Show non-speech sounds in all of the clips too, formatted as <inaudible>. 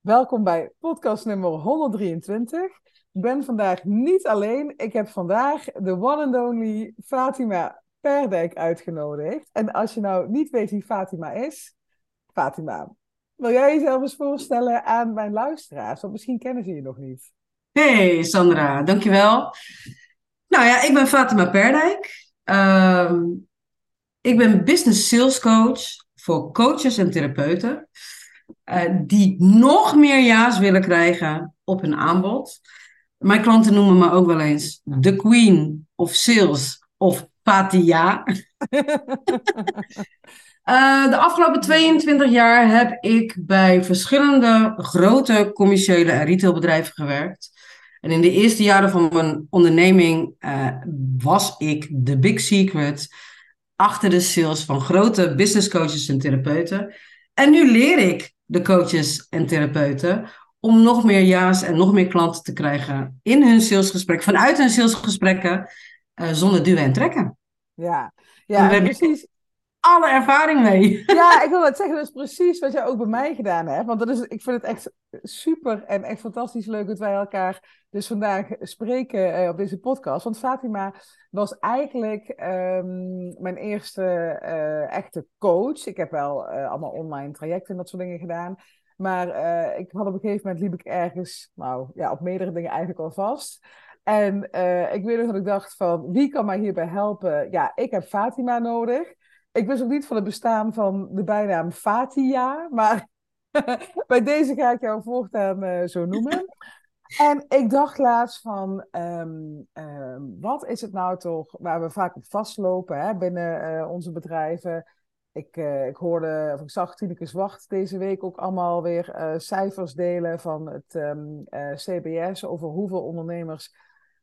Welkom bij podcast nummer 123. Ik ben vandaag niet alleen. Ik heb vandaag de one and only Fatima Perdijk uitgenodigd. En als je nou niet weet wie Fatima is, Fatima, wil jij jezelf eens voorstellen aan mijn luisteraars? Want misschien kennen ze je nog niet. Hey Sandra, dankjewel. Nou ja, ik ben Fatima Perdijk. Ehm, ik ben business sales coach voor coaches en therapeuten. Uh, die nog meer ja's willen krijgen op hun aanbod. Mijn klanten noemen me ook wel eens de queen of sales of Fatia. Uh, <laughs> de afgelopen 22 jaar heb ik bij verschillende grote commerciële en retailbedrijven gewerkt. En in de eerste jaren van mijn onderneming uh, was ik de big secret achter de sales van grote business coaches en therapeuten. En nu leer ik de coaches en therapeuten om nog meer ja's en nog meer klanten te krijgen in hun salesgesprek, vanuit hun salesgesprekken, uh, zonder duwen en trekken. Ja, ja precies alle ervaring mee. <laughs> Ja, ik wil het zeggen, dat is precies wat jij ook bij mij gedaan hebt. Want dat is, ik vind het echt super en echt fantastisch leuk dat wij elkaar dus vandaag spreken eh, op deze podcast. Want Fatima was eigenlijk um, mijn eerste uh, echte coach. Ik heb wel uh, allemaal online trajecten en dat soort dingen gedaan. Maar ik had op een gegeven moment liep ik ergens, nou ja, op meerdere dingen eigenlijk al vast. En ik weet nog dat ik dacht van, wie kan mij hierbij helpen? Ja, ik heb Fatima nodig. Ik wist ook niet van het bestaan van de bijnaam Fatia, maar <laughs> bij deze ga ik jou voortaan uh, zo noemen. En ik dacht laatst van, um, um, wat is het nou toch waar we vaak op vastlopen hè, binnen uh, onze bedrijven? Ik, uh, ik hoorde, of ik zag Tineke Zwart deze week ook allemaal weer cijfers delen van het um, CBS over hoeveel ondernemers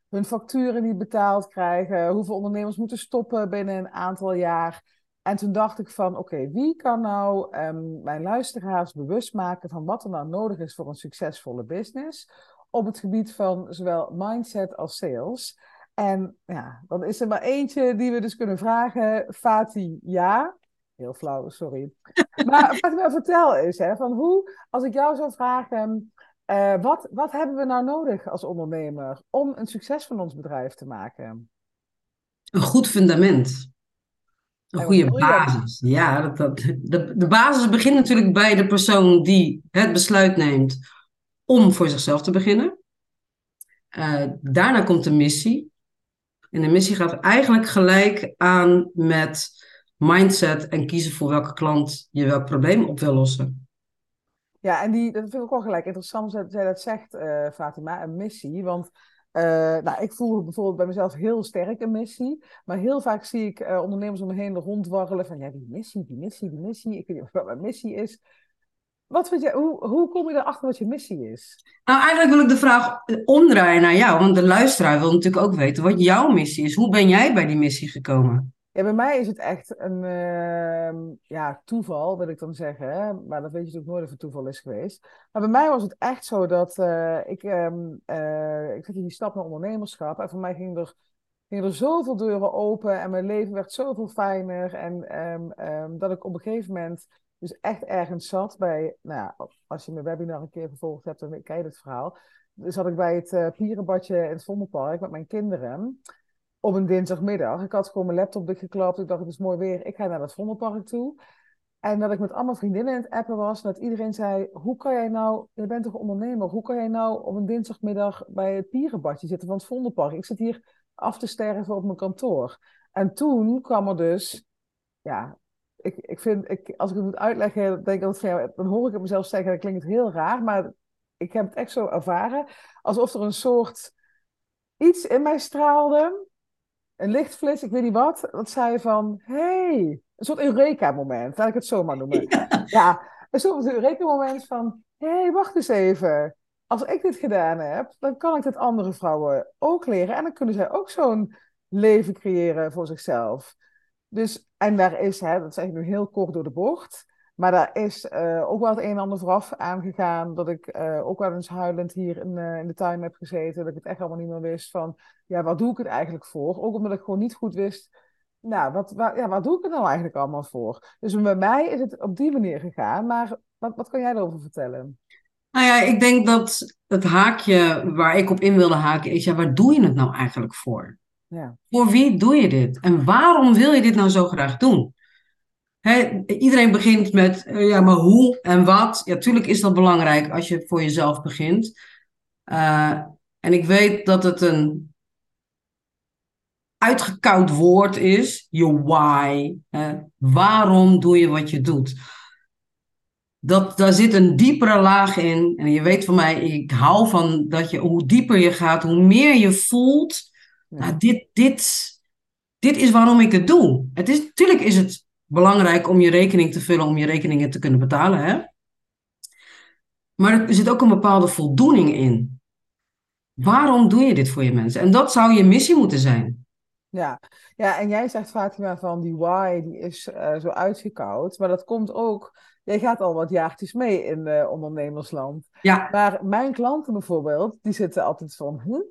hun facturen niet betaald krijgen, hoeveel ondernemers moeten stoppen binnen een aantal jaar. En toen dacht ik van, oké, wie kan nou um, mijn luisteraars bewust maken van wat er nou nodig is voor een succesvolle business op het gebied van zowel mindset als sales. En ja, dan is er maar eentje die we dus kunnen vragen. Fati, ja. Heel flauw, sorry. <laughs> Maar wat ik wel vertel is, hè, van hoe, als ik jou zou vragen, uh, wat, wat hebben we nou nodig als ondernemer om een succes van ons bedrijf te maken? Een goed fundament. Een goede basis. Ja, dat, dat, de, de basis begint natuurlijk bij de persoon die het besluit neemt om voor zichzelf te beginnen. Uh, daarna komt de missie. En de missie gaat eigenlijk gelijk aan met mindset en kiezen voor welke klant je welk probleem op wil lossen. Ja, en die, dat vind ik ook wel gelijk interessant dat jij dat zegt, uh, Fatima, een missie. Want uh, nou, ik voel bijvoorbeeld bij mezelf heel sterk een missie. Maar heel vaak zie ik uh, ondernemers om me heen rondwarrelen van ja, die missie, die missie, die missie. Ik weet niet wat mijn missie is. Wat vind je, hoe, hoe kom je erachter wat je missie is? Nou, eigenlijk wil ik de vraag omdraaien naar jou. Want de luisteraar wil natuurlijk ook weten wat jouw missie is. Hoe ben jij bij die missie gekomen? Ja, bij mij is het echt een uh, ja, toeval, wil ik dan zeggen. Maar dat weet je natuurlijk nooit of het toeval is geweest. Maar bij mij was het echt zo dat uh, ik, um, uh, ik zette die stap naar ondernemerschap. En voor mij ging er, gingen er zoveel deuren open en mijn leven werd zoveel fijner. En um, dat ik op een gegeven moment dus echt ergens zat bij, nou als je mijn webinar een keer gevolgd hebt, dan ken je het verhaal. Zat ik bij het uh, Pierenbadje in het Vondelpark met mijn kinderen op een dinsdagmiddag. Ik had gewoon mijn laptop dichtgeklapt. Ik dacht, het is mooi weer. Ik ga naar het Vondelpark toe. En dat ik met allemaal vriendinnen in het appen was. Dat iedereen zei, hoe kan jij nou... Je bent toch ondernemer? Hoe kan jij nou op een dinsdagmiddag bij het pierenbadje zitten van het Vondelpark? Ik zit hier af te sterven op mijn kantoor. En toen kwam er dus... Ja, ik, ik vind... Ik, als ik het moet uitleggen, denk ik van, dan hoor ik het mezelf zeggen. Dat klinkt heel raar, maar ik heb het echt zo ervaren. Alsof er een soort iets in mij straalde een lichtflits, ik weet niet wat, dat zei van, hey, een soort Eureka-moment, laat ik het zo maar noemen. Ja, een soort Eureka-moment van, hey, wacht eens even. Als ik dit gedaan heb, dan kan ik dit andere vrouwen ook leren. En dan kunnen zij ook zo'n leven creëren voor zichzelf. Dus, en daar is, hè, dat zeg ik nu heel kort door de bocht, maar daar is uh, ook wel het een en ander vooraf aangegaan. Dat ik uh, ook wel eens huilend hier in, uh, in, de tuin heb gezeten. Dat ik het echt allemaal niet meer wist van, ja, wat doe ik het eigenlijk voor? Ook omdat ik gewoon niet goed wist, nou, wat, waar, ja, wat doe ik er nou eigenlijk allemaal voor? Dus bij mij is het op die manier gegaan. Maar wat, wat kan jij erover vertellen? Nou ja, ik denk dat het haakje waar ik op in wilde haken is, ja, waar doe je het nou eigenlijk voor? Ja. Voor wie doe je dit? En waarom wil je dit nou zo graag doen? Iedereen begint met, eh, ja, maar hoe en wat? Ja, tuurlijk is dat belangrijk als je voor jezelf begint. Uh, en ik weet dat het een uitgekoud woord is, je why. Waarom doe je wat je doet? Dat, daar zit een diepere laag in. En je weet van mij, ik hou van dat je, hoe dieper je gaat, hoe meer je voelt. Nou, dit, dit, dit is waarom ik het doe. Het is, natuurlijk is het belangrijk om je rekening te vullen, om je rekeningen te kunnen betalen. Hè? Maar er zit ook een bepaalde voldoening in. Waarom doe je dit voor je mensen? En dat zou je missie moeten zijn. Ja, ja en jij zegt Fatima van die why, die is uh, zo uitgekoud. Maar dat komt ook, jij gaat al wat jaartjes mee in uh, ondernemersland. Ja. Maar mijn klanten bijvoorbeeld, die zitten altijd van, hm?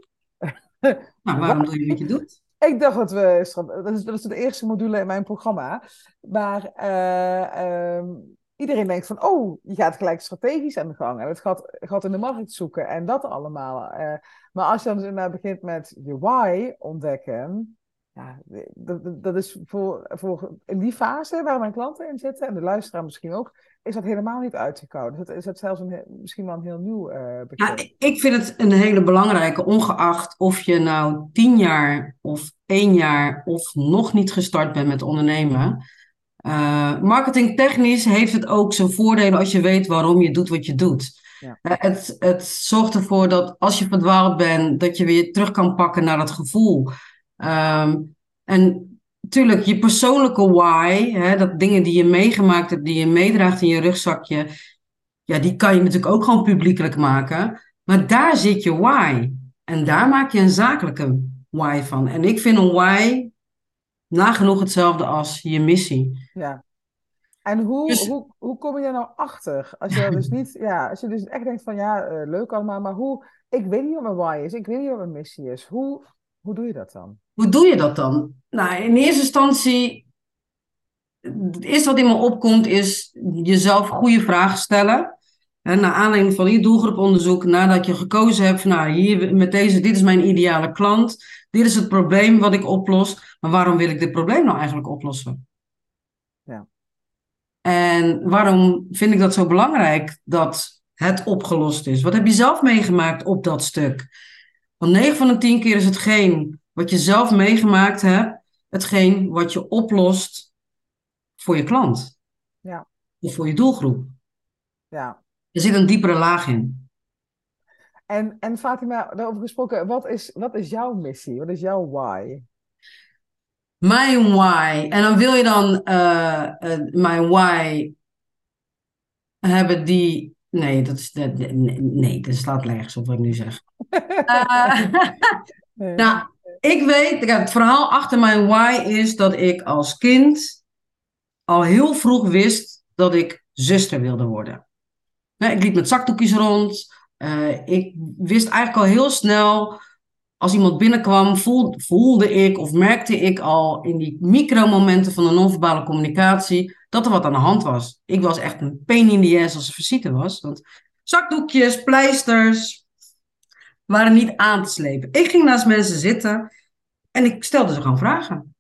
Nou, waarom doe je wat je doet? Ik dacht dat we, dat is, dat is de eerste module in mijn programma. Maar uh, um, iedereen denkt van, oh, je gaat gelijk strategisch aan de gang. En het gaat, gaat in de markt zoeken en dat allemaal. Uh, maar als je dan dus begint met je why ontdekken, ja, dat, dat is voor, voor in die fase waar mijn klanten in zitten, en de luisteraar misschien ook, is dat helemaal niet uitgekouden. Dus dat is het zelfs een, misschien wel een heel nieuw uh, ja, Ik vind het een hele belangrijke, ongeacht of je nou tien jaar of één jaar of nog niet gestart bent met ondernemen. Uh, marketingtechnisch heeft het ook zijn voordelen als je weet waarom je doet wat je doet. Ja. Uh, het, het zorgt ervoor dat als je verdwaald bent, dat je weer terug kan pakken naar dat gevoel. Um, en natuurlijk, je persoonlijke why, hè, dat dingen die je meegemaakt hebt, die je meedraagt in je rugzakje, ja, die kan je natuurlijk ook gewoon publiekelijk maken. Maar daar zit je why. En daar maak je een zakelijke why van. En ik vind een why nagenoeg hetzelfde als je missie. Ja. En hoe, dus, hoe, hoe kom je daar nou achter? Als je dus niet, <laughs> ja, als je dus echt denkt van ja, uh, leuk allemaal, maar hoe, ik weet niet wat mijn why is, ik weet niet wat mijn missie is. Hoe, hoe doe je dat dan? Hoe doe je dat dan? Nou, in eerste instantie, het eerste wat in me opkomt is jezelf goede vragen stellen. En naar aanleiding van je doelgroeponderzoek, nadat je gekozen hebt van nou, hier met deze, dit is mijn ideale klant, dit is het probleem wat ik oplos, maar waarom wil ik dit probleem nou eigenlijk oplossen? Ja. En waarom vind ik dat zo belangrijk dat het opgelost is? Wat heb je zelf meegemaakt op dat stuk? Want 9 van de 10 keer is hetgeen wat je zelf meegemaakt hebt, hetgeen wat je oplost voor je klant. Ja. Of voor je doelgroep. Ja. Er zit een diepere laag in. En, en Fatima, daarover gesproken, wat is, wat is jouw missie? Wat is jouw why? Mijn why. En dan wil je dan uh, uh, mijn why hebben die. Nee, dat is. Dat, nee, nee, dat slaat nergens op wat ik nu zeg. <laughs> <laughs> uh, nou, ik weet, het verhaal achter mijn why is dat ik als kind al heel vroeg wist dat ik zuster wilde worden. Ik liep met zakdoekjes rond. Uh, ik wist eigenlijk al heel snel, als iemand binnenkwam, voelde, ik of merkte ik al in die micromomenten van de non-verbale communicatie dat er wat aan de hand was. Ik was echt een pain in the ass als er visite was. Want zakdoekjes, pleisters waren niet aan te slepen. Ik ging naast mensen zitten en ik stelde ze gewoon vragen.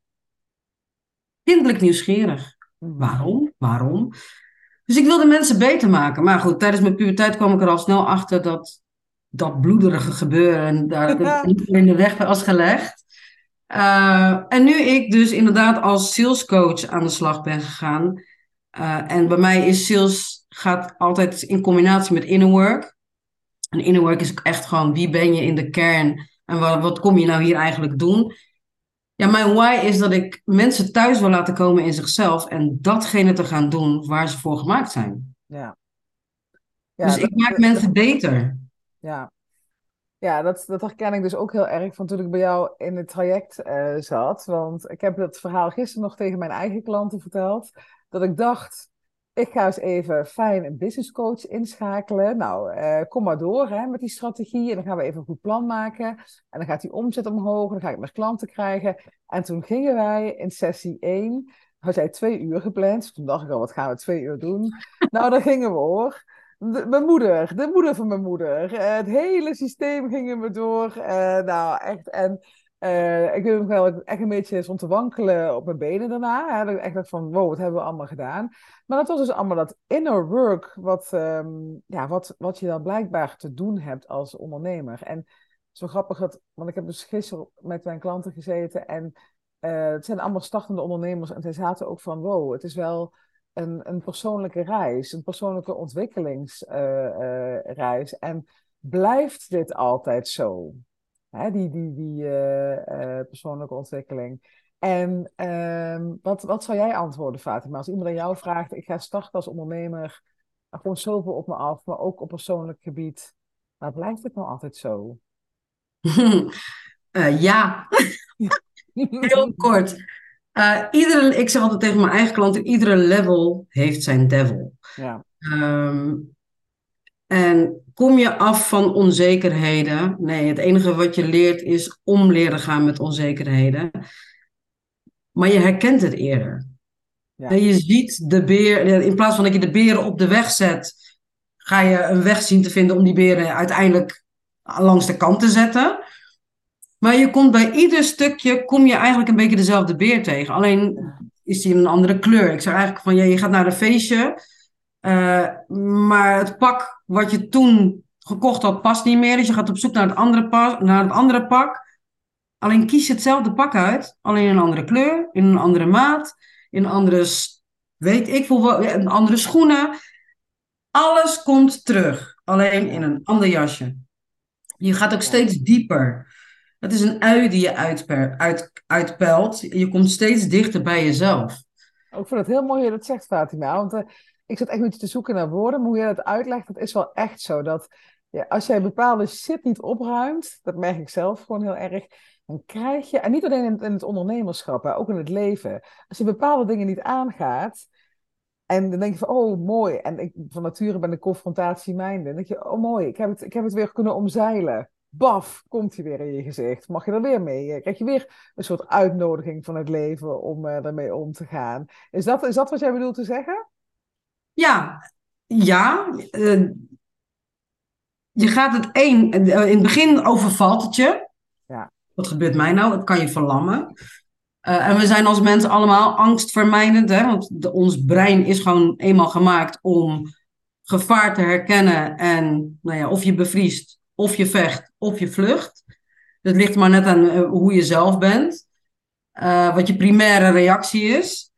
Kindelijk nieuwsgierig. Waarom? Waarom? Dus ik wilde mensen beter maken. Maar goed, tijdens mijn puberteit kwam ik er al snel achter dat dat bloederige gebeuren daar <laughs> in de weg was gelegd. Uh, en nu ik dus inderdaad als salescoach aan de slag ben gegaan. Uh, en bij mij is sales gaat altijd in combinatie met inner work. En inner work is echt gewoon wie ben je in de kern en wat, wat kom je nou hier eigenlijk doen? Ja, mijn why is dat ik mensen thuis wil laten komen in zichzelf en datgene te gaan doen waar ze voor gemaakt zijn. Ja. ja dus ik maak mensen beter. Ja, ja dat, dat herken ik dus ook heel erg van toen ik bij jou in het traject uh, zat. Want ik heb dat verhaal gisteren nog tegen mijn eigen klanten verteld. Dat ik dacht, ik ga eens even fijn een business coach inschakelen. Nou, eh, kom maar door hè, met die strategie. En dan gaan we even een goed plan maken. En dan gaat die omzet omhoog. Dan ga ik meer klanten krijgen. En toen gingen wij in sessie 1. Had jij twee uur gepland. Toen dacht ik al, wat gaan we twee uur doen? nou, daar gingen we hoor. Mijn moeder, de moeder van mijn moeder. Eh, het hele systeem ging in me door. Uh, nou, echt. En uh, ik weet nog wel, echt een beetje stond te wankelen op mijn benen daarna. Hè. Dat echt van, wow, wat hebben we allemaal gedaan? Maar dat was dus allemaal dat inner work, wat, um, ja, wat, wat je dan blijkbaar te doen hebt als ondernemer. En zo grappig dat, want ik heb dus gisteren met mijn klanten gezeten en het zijn allemaal startende ondernemers en zij zaten ook van, wow, het is wel een, een persoonlijke reis, een persoonlijke ontwikkelingsreis. Uh, en blijft dit altijd zo? Hè, die die, die uh, persoonlijke ontwikkeling. En ehm, wat, wat zou jij antwoorden, Fatima? Als iemand aan jou vraagt, ik ga starten als ondernemer, gewoon zoveel op me af, maar ook op persoonlijk gebied. Maar blijft het nou altijd zo? <laughs> ja. <laughs> Heel kort. Uh, iedere, ik zeg altijd tegen mijn eigen klanten, iedere level heeft zijn devil. Ja. Um, en kom je af van onzekerheden? Nee, het enige wat je leert is om leren gaan met onzekerheden. Maar je herkent het eerder. Ja. En je ziet de beer, in plaats van dat je de beren op de weg zet, ga je een weg zien te vinden om die beren uiteindelijk langs de kant te zetten. Maar je komt bij ieder stukje, kom je eigenlijk een beetje dezelfde beer tegen. Alleen is die een andere kleur. Ik zeg eigenlijk van, je gaat naar een feestje. Uh, maar het pak wat je toen gekocht had, past niet meer. Dus je gaat op zoek naar het andere, pas, naar het andere pak. Alleen kies hetzelfde pak uit. Alleen in een andere kleur, in een andere maat, in andere, weet ik veel, een andere schoenen. Alles komt terug. Alleen in een ander jasje. Je gaat ook steeds dieper. Het is een ui die je uit, uitpelt. Je komt steeds dichter bij jezelf. Ik vind het heel mooi hoe je dat zegt, Fatima. Want uh, ik zat echt beetje te zoeken naar woorden. Maar hoe je dat uitlegt, dat is wel echt zo. Dat ja, als jij bepaalde shit niet opruimt, dat merk ik zelf gewoon heel erg. Dan krijg je, en niet alleen in, het ondernemerschap, maar ook in het leven. Als je bepaalde dingen niet aangaat, en dan denk je van, oh mooi. En ik, van nature ben ik confrontatie mijnde. Dan denk je, oh mooi, ik heb, het, ik heb het weer kunnen omzeilen baf, komt hij weer in je gezicht. Mag je er weer mee? Krijg je weer een soort uitnodiging van het leven om uh, daarmee om te gaan. Is dat, is dat wat jij bedoelt te zeggen? Ja, ja. Uh, je gaat het één, in het begin overvalt het je. Ja. Wat gebeurt mij nou? Het kan je verlammen. en we zijn als mensen allemaal angstvermijdend, hè? want de, ons brein is gewoon eenmaal gemaakt om gevaar te herkennen en nou ja, of je bevriest of je vecht of je vlucht. Dat ligt maar net aan uh, hoe je zelf bent. Uh, wat je primaire reactie is.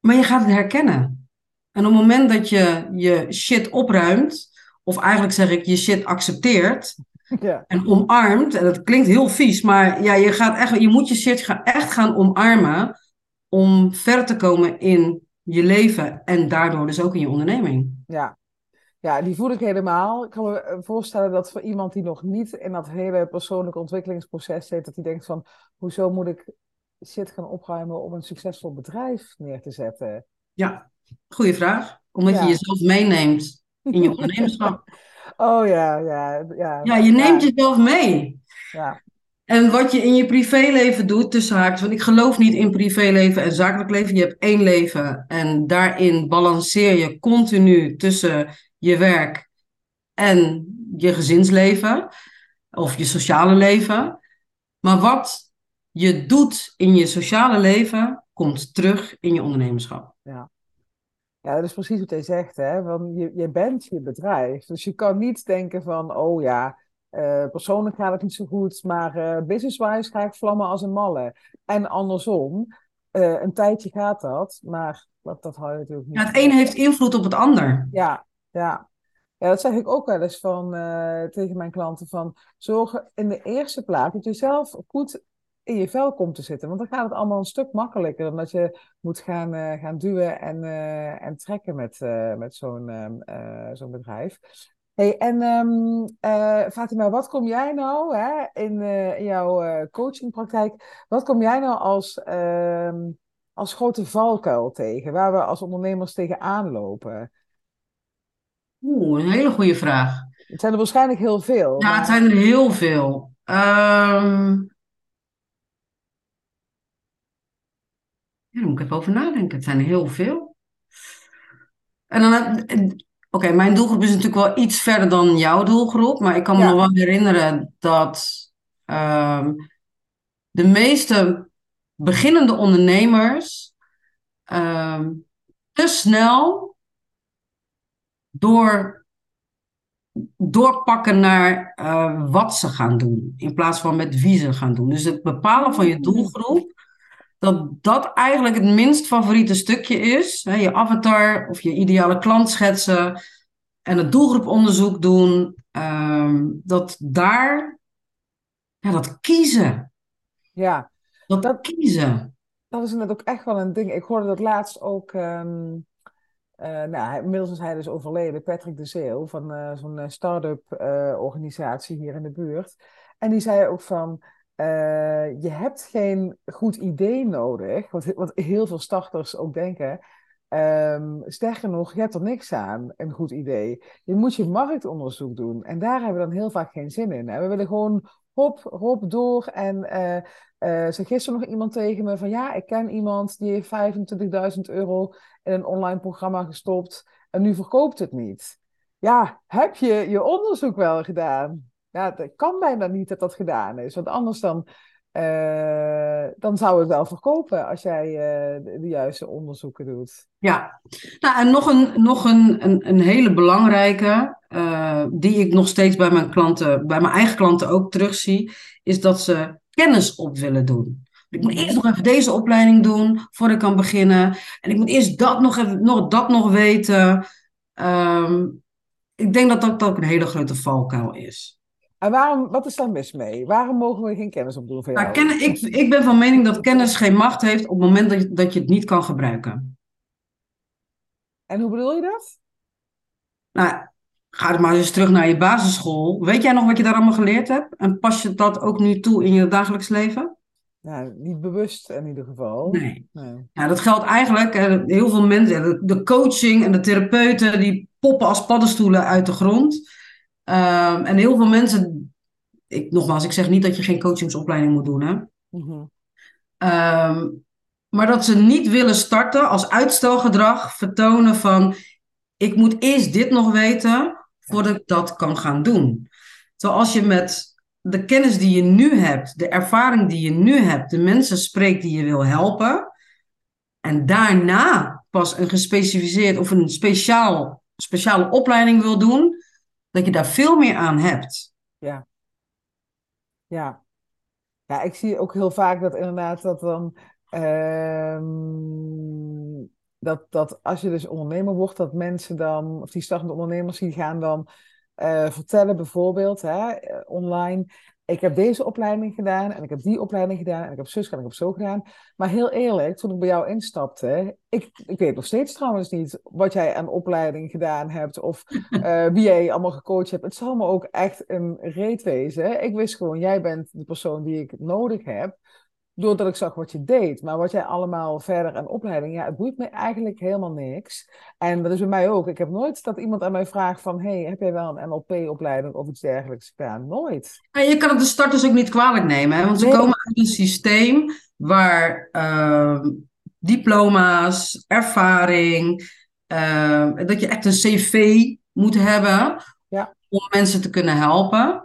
Maar je gaat het herkennen. En op het moment dat je je shit opruimt, of eigenlijk zeg ik je shit accepteert ja. en omarmt, en dat klinkt heel vies, maar ja, je, gaat echt, je moet je shit echt gaan omarmen om verder te komen in je leven en daardoor dus ook in je onderneming. Ja, ja, die voel ik helemaal. Ik kan me eh, voorstellen dat voor iemand die nog niet in dat hele persoonlijke ontwikkelingsproces zit, dat hij denkt van, hoezo moet ik shit gaan opruimen om een succesvol bedrijf neer te zetten? Ja, goede vraag. Omdat je jezelf meeneemt in je <laughs> ondernemerschap. Oh ja, ja. Ja, ja je neemt jezelf mee. Ja. En wat je in je privéleven doet, tussen haakjes, want ik geloof niet in privéleven en zakelijk leven. Je hebt één leven en daarin balanceer je continu tussen je werk en je gezinsleven of je sociale leven. Maar wat je doet in je sociale leven komt terug in je ondernemerschap. Ja. Ja, dat is precies wat hij zegt, hè? Want je, je bent je bedrijf. Dus je kan niet denken van, oh ja, uh, persoonlijk gaat het niet zo goed, maar uh, business-wise ga ik vlammen als een malle. En andersom, uh, een tijdje gaat dat, maar dat, dat hou je natuurlijk niet. Ja, het een heeft invloed op het ander. Ja, ja. Ja, dat zeg ik ook wel eens van, uh, tegen mijn klanten. Van, zorg in de eerste plaats dat je zelf goed in je vel komt te zitten. Want dan gaat het allemaal een stuk makkelijker dan dat je moet gaan, uh, gaan duwen en, uh, en trekken met, met zo'n zo'n bedrijf. Hey, en um, Fatima, wat kom jij nou hè, in, in jouw coachingpraktijk? Wat kom jij nou als, ehm, als grote valkuil tegen, waar we als ondernemers tegenaan lopen? Oeh, een hele goede vraag. Het zijn er waarschijnlijk heel veel. Ja, het zijn er heel veel. Um... Ja, daar moet ik even over nadenken. Het zijn er heel veel. En dan, Oké, mijn doelgroep is natuurlijk wel iets verder dan jouw doelgroep, maar ik kan me Ja. nog wel herinneren dat ehm, de meeste beginnende ondernemers ehm, te snel door, doorpakken naar eh, wat ze gaan doen, in plaats van met wie ze gaan doen. Dus het bepalen van je doelgroep, dat dat eigenlijk het minst favoriete stukje is. Hè, je avatar of je ideale klant schetsen en het doelgroeponderzoek doen. ehm, dat daar, ja, dat kiezen. Ja, Dat, Dat- kiezen. dat is inderdaad ook echt wel een ding. Ik hoorde dat laatst ook. ehm, eh, nou, inmiddels is hij dus overleden, Patrick de Zeeuw, van eh, zo'n eh, start-up organisatie hier in de buurt. En die zei ook van, je hebt geen goed idee nodig, wat, wat heel veel starters ook denken. Ehm, sterker nog, je hebt er niks aan, een goed idee. Je moet je marktonderzoek doen. En daar hebben we dan heel vaak geen zin in. hè. We willen gewoon hop, hop door. En eh eh zei gisteren nog iemand tegen me van ja, ik ken iemand die heeft 25.000 euro in een online programma gestopt en nu verkoopt het niet. Ja, heb je je onderzoek wel gedaan? Ja, het kan bijna niet dat dat gedaan is, want anders dan, eh, dan zou het wel verkopen als jij eh, de, juiste onderzoeken doet. Ja, nou, en nog een, nog een, een, een hele belangrijke, eh, die ik nog steeds bij mijn klanten, bij mijn eigen klanten ook terugzie, is dat ze kennis op willen doen. Ik moet eerst nog even deze opleiding doen voordat ik kan beginnen. En ik moet eerst dat nog even, nog, dat nog weten. Ehm, ik denk dat dat ook een hele grote valkuil is. En waarom, wat is daar mis mee? Waarom mogen we geen kennis opdoen jou? Nou, kennen, ik, ik ben van mening dat kennis geen macht heeft op het moment dat je, dat je het niet kan gebruiken. En hoe bedoel je dat? Nou, ga maar eens terug naar je basisschool. Weet jij nog wat je daar allemaal geleerd hebt? En pas je dat ook nu toe in je dagelijks leven? Nou, niet bewust in ieder geval. Nee. Nee. Ja, dat geldt eigenlijk. Heel veel mensen, de, de coaching en de therapeuten, die poppen als paddenstoelen uit de grond. Ehm, en heel veel mensen, ik, nogmaals, ik zeg niet dat je geen coachingsopleiding moet doen, hè. Mhm. Ehm, maar dat ze niet willen starten als uitstelgedrag vertonen van ik moet eerst dit nog weten voordat ik dat kan gaan doen. Terwijl als je met de kennis die je nu hebt, de ervaring die je nu hebt, de mensen spreekt die je wil helpen en daarna pas een gespecificeerd of een speciaal, speciale opleiding wil doen, dat je daar veel meer aan hebt. Ja. Ja. Ja, ik zie ook heel vaak dat inderdaad dat dan ehm, dat, dat als je dus ondernemer wordt, dat mensen dan, of die startende ondernemers, die gaan dan eh, vertellen bijvoorbeeld hè, eh, online, ik heb deze opleiding gedaan en ik heb die opleiding gedaan en ik heb zus en ik heb zo gedaan. Maar heel eerlijk, toen ik bij jou instapte, ik, ik weet nog steeds trouwens niet wat jij aan opleiding gedaan hebt of <laughs> eh, wie jij allemaal gecoacht hebt. Het zal me ook echt een reet wezen. Ik wist gewoon, jij bent de persoon die ik nodig heb, doordat ik zag wat je deed. Maar wat jij allemaal verder aan opleiding, ja, het boeit me eigenlijk helemaal niks. En dat is bij mij ook. Ik heb nooit dat iemand aan mij vraagt van, hey, heb jij wel een NLP-opleiding of iets dergelijks gedaan? Nooit. En je kan het de starters ook niet kwalijk nemen, hè? want ze Nee. komen uit een systeem waar ehm, diploma's, ervaring, ehm, dat je echt een cv moet hebben Ja. om mensen te kunnen helpen.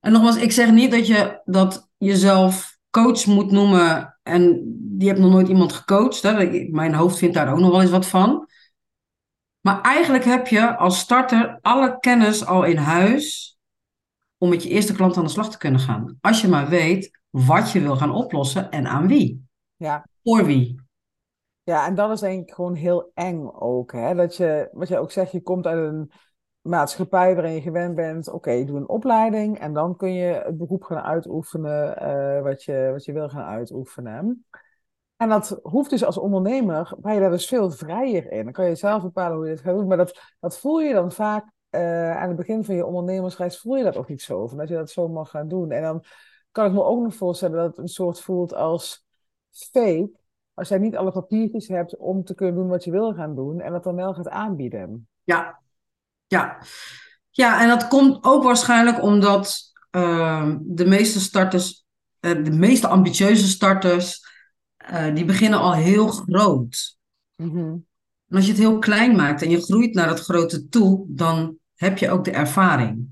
En nogmaals, ik zeg niet dat je dat jezelf coach moet noemen en die hebt nog nooit iemand gecoacht. Hè? Mijn hoofd vindt daar ook nog wel eens wat van. Maar eigenlijk heb je als starter alle kennis al in huis om met je eerste klant aan de slag te kunnen gaan. Als je maar weet wat je wil gaan oplossen en aan wie. Ja. Voor wie. Ja, en dat is denk ik gewoon heel eng ook. Hè? Dat je, wat je ook zegt, je komt uit een maatschappij waarin je gewend bent, oké, doe een opleiding en dan kun je het beroep gaan uitoefenen eh, wat je, wat je wil gaan uitoefenen. En dat hoeft dus als ondernemer, ben je daar dus veel vrijer in. Dan kan je zelf bepalen hoe je het gaat doen, maar dat, dat voel je dan vaak eh, aan het begin van je ondernemersreis, voel je dat ook niet zo, van dat je dat zo mag gaan doen. En dan kan ik me ook nog voorstellen dat het een soort voelt als fake, als jij niet alle papiertjes hebt om te kunnen doen wat je wil gaan doen en dat dan wel gaat aanbieden. Ja. Ja. Ja, en dat komt ook waarschijnlijk omdat ehm, de meeste starters, eh, de meeste ambitieuze starters, eh, die beginnen al heel groot. Mhm. En als je het heel klein maakt en je groeit naar dat grote toe, dan heb je ook de ervaring.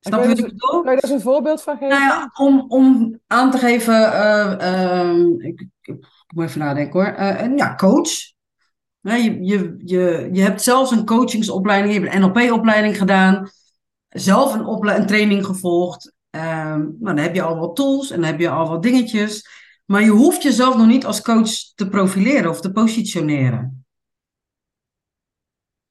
Snap je wat ik bedoel? Kan je daar eens een voorbeeld van geven? Nou ja, om, om aan te geven, uh, uh, ik, ik, moet even nadenken hoor. Ja, coach. Je, je, je, je hebt zelfs een coachingsopleiding, je hebt een NLP-opleiding gedaan, zelf een, een training gevolgd. Ehm, nou, dan heb je al wat tools en dan heb je al wat dingetjes. Maar je hoeft jezelf nog niet als coach te profileren of te positioneren.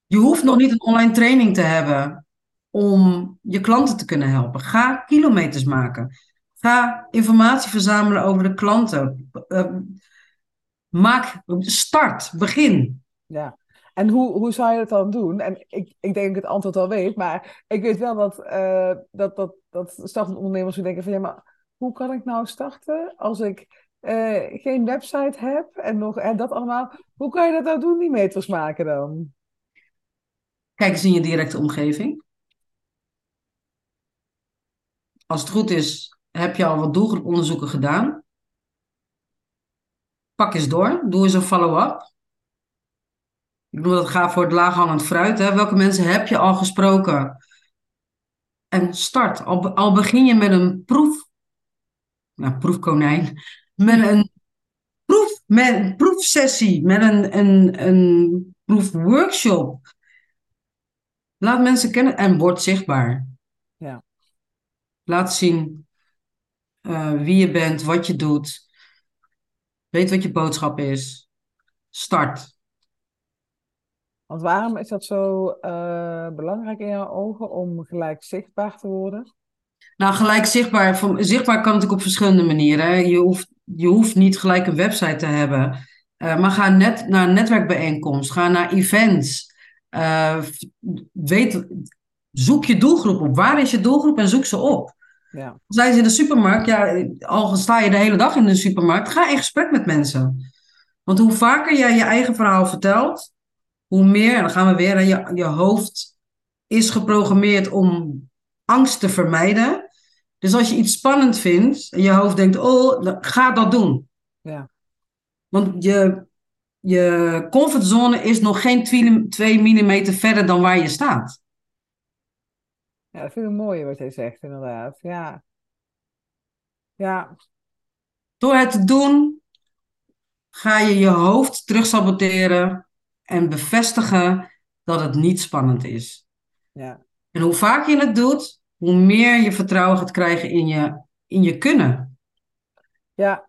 Je hoeft nog niet een online training te hebben om je klanten te kunnen helpen. Ga kilometers maken. Ga informatie verzamelen over de klanten. Uh, maak, start, begin. Ja. En hoe, hoe zou je dat dan doen? En ik, ik denk dat ik het antwoord al weet, maar ik weet wel dat, uh, dat, dat, dat startende ondernemers denken van ja, maar hoe kan ik nou starten als ik uh, geen website heb en nog en dat allemaal? Hoe kan je dat nou doen, die meters maken dan? Kijk eens in je directe omgeving. Als het goed is, heb je al wat doelgroeponderzoeken gedaan. Pak eens door, doe eens een follow-up. Ik bedoel, dat gaat voor het laaghangend fruit. Hè? Welke mensen heb je al gesproken? En start. Al, al begin je met een proef. Nou, proefkonijn. Met een proef, met een proefsessie. Met een, een, een proefworkshop. Laat mensen kennen en word zichtbaar. Ja. Laat zien uh, wie je bent, wat je doet. Weet wat je boodschap is. Start. Want waarom is dat zo uh, belangrijk in jouw ogen om gelijk zichtbaar te worden? Nou, gelijk zichtbaar. Zichtbaar kan natuurlijk op verschillende manieren. Je hoeft, je hoeft niet gelijk een website te hebben. Uh, maar ga net naar een netwerkbijeenkomst. Ga naar events. Uh, weet, zoek je doelgroep op. Waar is je doelgroep en zoek ze op. Ja. Zijn ze in de supermarkt, ja, al sta je de hele dag in de supermarkt, ga in gesprek met mensen. Want hoe vaker jij je eigen verhaal vertelt, hoe meer, en dan gaan we weer, je, je hoofd is geprogrammeerd om angst te vermijden. Dus als je iets spannend vindt en je hoofd denkt, oh, ga dat doen. Ja. Want je, je comfortzone is nog geen 2 mm verder dan waar je staat. Ja, dat vind ik mooi wat hij zegt, inderdaad. Ja. Ja. Door het te doen, ga je je hoofd terugsaboteren en bevestigen dat het niet spannend is. Ja. En hoe vaak je het doet, hoe meer je vertrouwen gaat krijgen in je, in je kunnen. Ja,